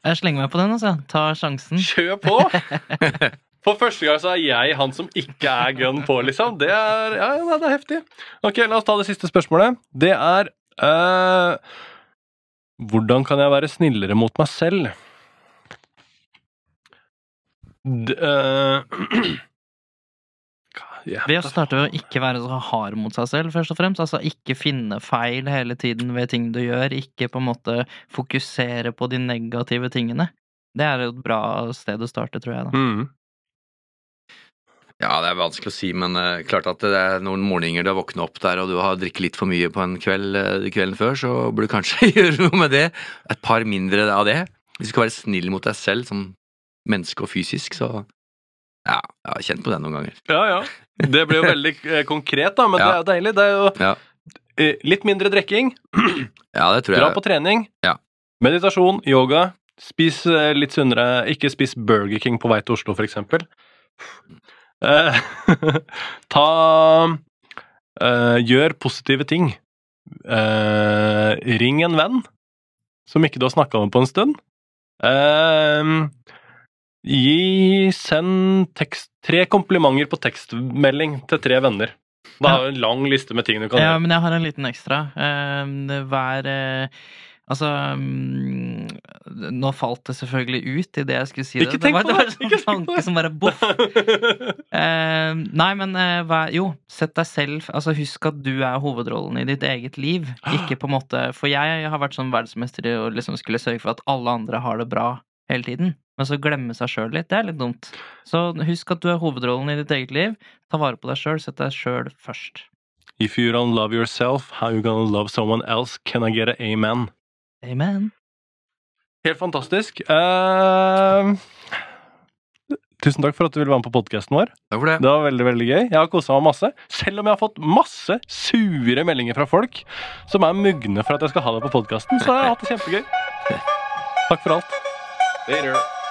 Jeg slenger meg på den, altså. Ta sjansen. Kjør på! [LAUGHS] For første gang så er jeg han som ikke er gun på, liksom. Det er, ja, ja, det er heftig. Ok, la oss ta det siste spørsmålet. Det er uh, Hvordan kan jeg være snillere mot meg selv? D eh, [CLEARS THROAT] ja, Ved å starte ved å ikke være så hard mot seg selv, først og fremst. Altså ikke finne feil hele tiden ved ting du gjør. Ikke på en måte fokusere på de negative tingene. Det er et bra sted å starte, tror jeg. da. Mm. Ja, det er vanskelig å si, men uh, klart at det er noen morgener du har våknet opp der og du har drikket litt for mye på en kveld uh, kvelden før, så burde du kanskje [LAUGHS] gjøre noe med det. Et par mindre av det. Hvis du skal være snill mot deg selv som menneske og fysisk, så Ja, jeg har kjent på det noen ganger. Ja, ja. Det blir jo veldig eh, konkret, da, men det er jo deilig. Det er jo Ja. eh, litt mindre drikking, [CLEARS THROAT] Ja, det tror dra på trening, Ja. meditasjon, yoga. Spis eh, litt sunnere. Ikke spis Burger King på vei til Oslo, eksempel. Eh, [LAUGHS] ta eh, Gjør positive ting. Eh, ring en venn som ikke du har snakka med på en stund. Eh, gi Send tekst, tre komplimenter på tekstmelding til tre venner. Da har du en lang liste med ting du kan Ja, gjøre. men jeg har en liten ekstra. Hver eh, Altså mm, Nå falt det selvfølgelig ut i det jeg skulle si. Ikke det. det var, det! var en sånn tanke som bare boff. [LAUGHS] Eh, nei, men hva, jo, sett deg selv Altså, husk at du er hovedrollen i ditt eget liv. Ikke på en måte For jeg har vært sånn verdensmester i å liksom skulle sørge for at alle andre har det bra hele tiden. Men så glemme seg sjøl litt. Det er litt dumt. Så husk at du er hovedrollen i ditt eget liv. Ta vare på deg sjøl. Sett deg sjøl først. If you don't love yourself, how you gonna love someone else? Can I get an amen? Amen. Helt fantastisk. Uh, tusen takk for at du ville være med på podkasten vår. Takk for det. Det var veldig veldig gøy. Jeg har kosa meg masse. Selv om jeg har fått masse sure meldinger fra folk som er mugne for at jeg skal ha deg på podkasten, så har jeg hatt det kjempegøy. [LAUGHS] Takk for alt. Later.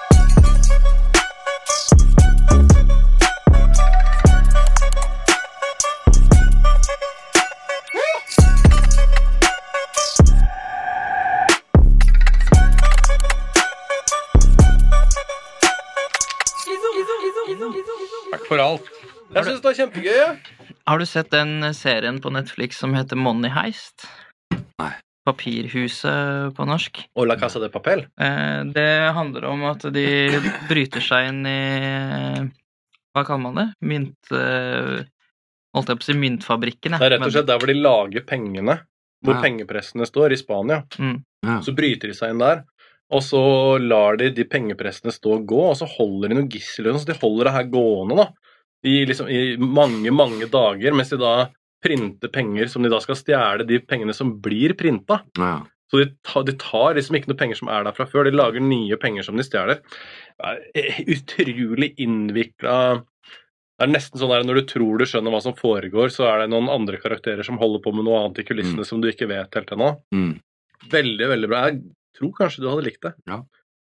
For alt. Jeg syns det var kjempegøy. Ja. Har du sett den serien på Netflix som heter Money Heist? Nei. Papirhuset på norsk. Og La Casa de Papel. Eh, Det handler om at de bryter seg inn i Hva kaller man det? Mynt... eh, Holdt jeg på å si myntfabrikken, jeg. Det er rett og slett der hvor de lager pengene. Hvor Ja. pengepressene står, i Spania. Mm. Ja. Så bryter de seg inn der. Og så lar de de pengepressene stå og gå, og så holder de noen gisler. Så de holder det her gående da, i, liksom, i mange, mange dager, mens de da printer penger som de da skal stjele de pengene som blir printa. Ja. Så de tar, de tar liksom ikke noe penger som er der fra før, de lager nye penger som de stjeler. Er utrolig innvikla Det er nesten sånn der når du tror du skjønner hva som foregår, så er det noen andre karakterer som holder på med noe annet i kulissene som du ikke vet helt ennå. Mm. Veldig, veldig bra. Jeg tror kanskje du hadde likt det. Ja.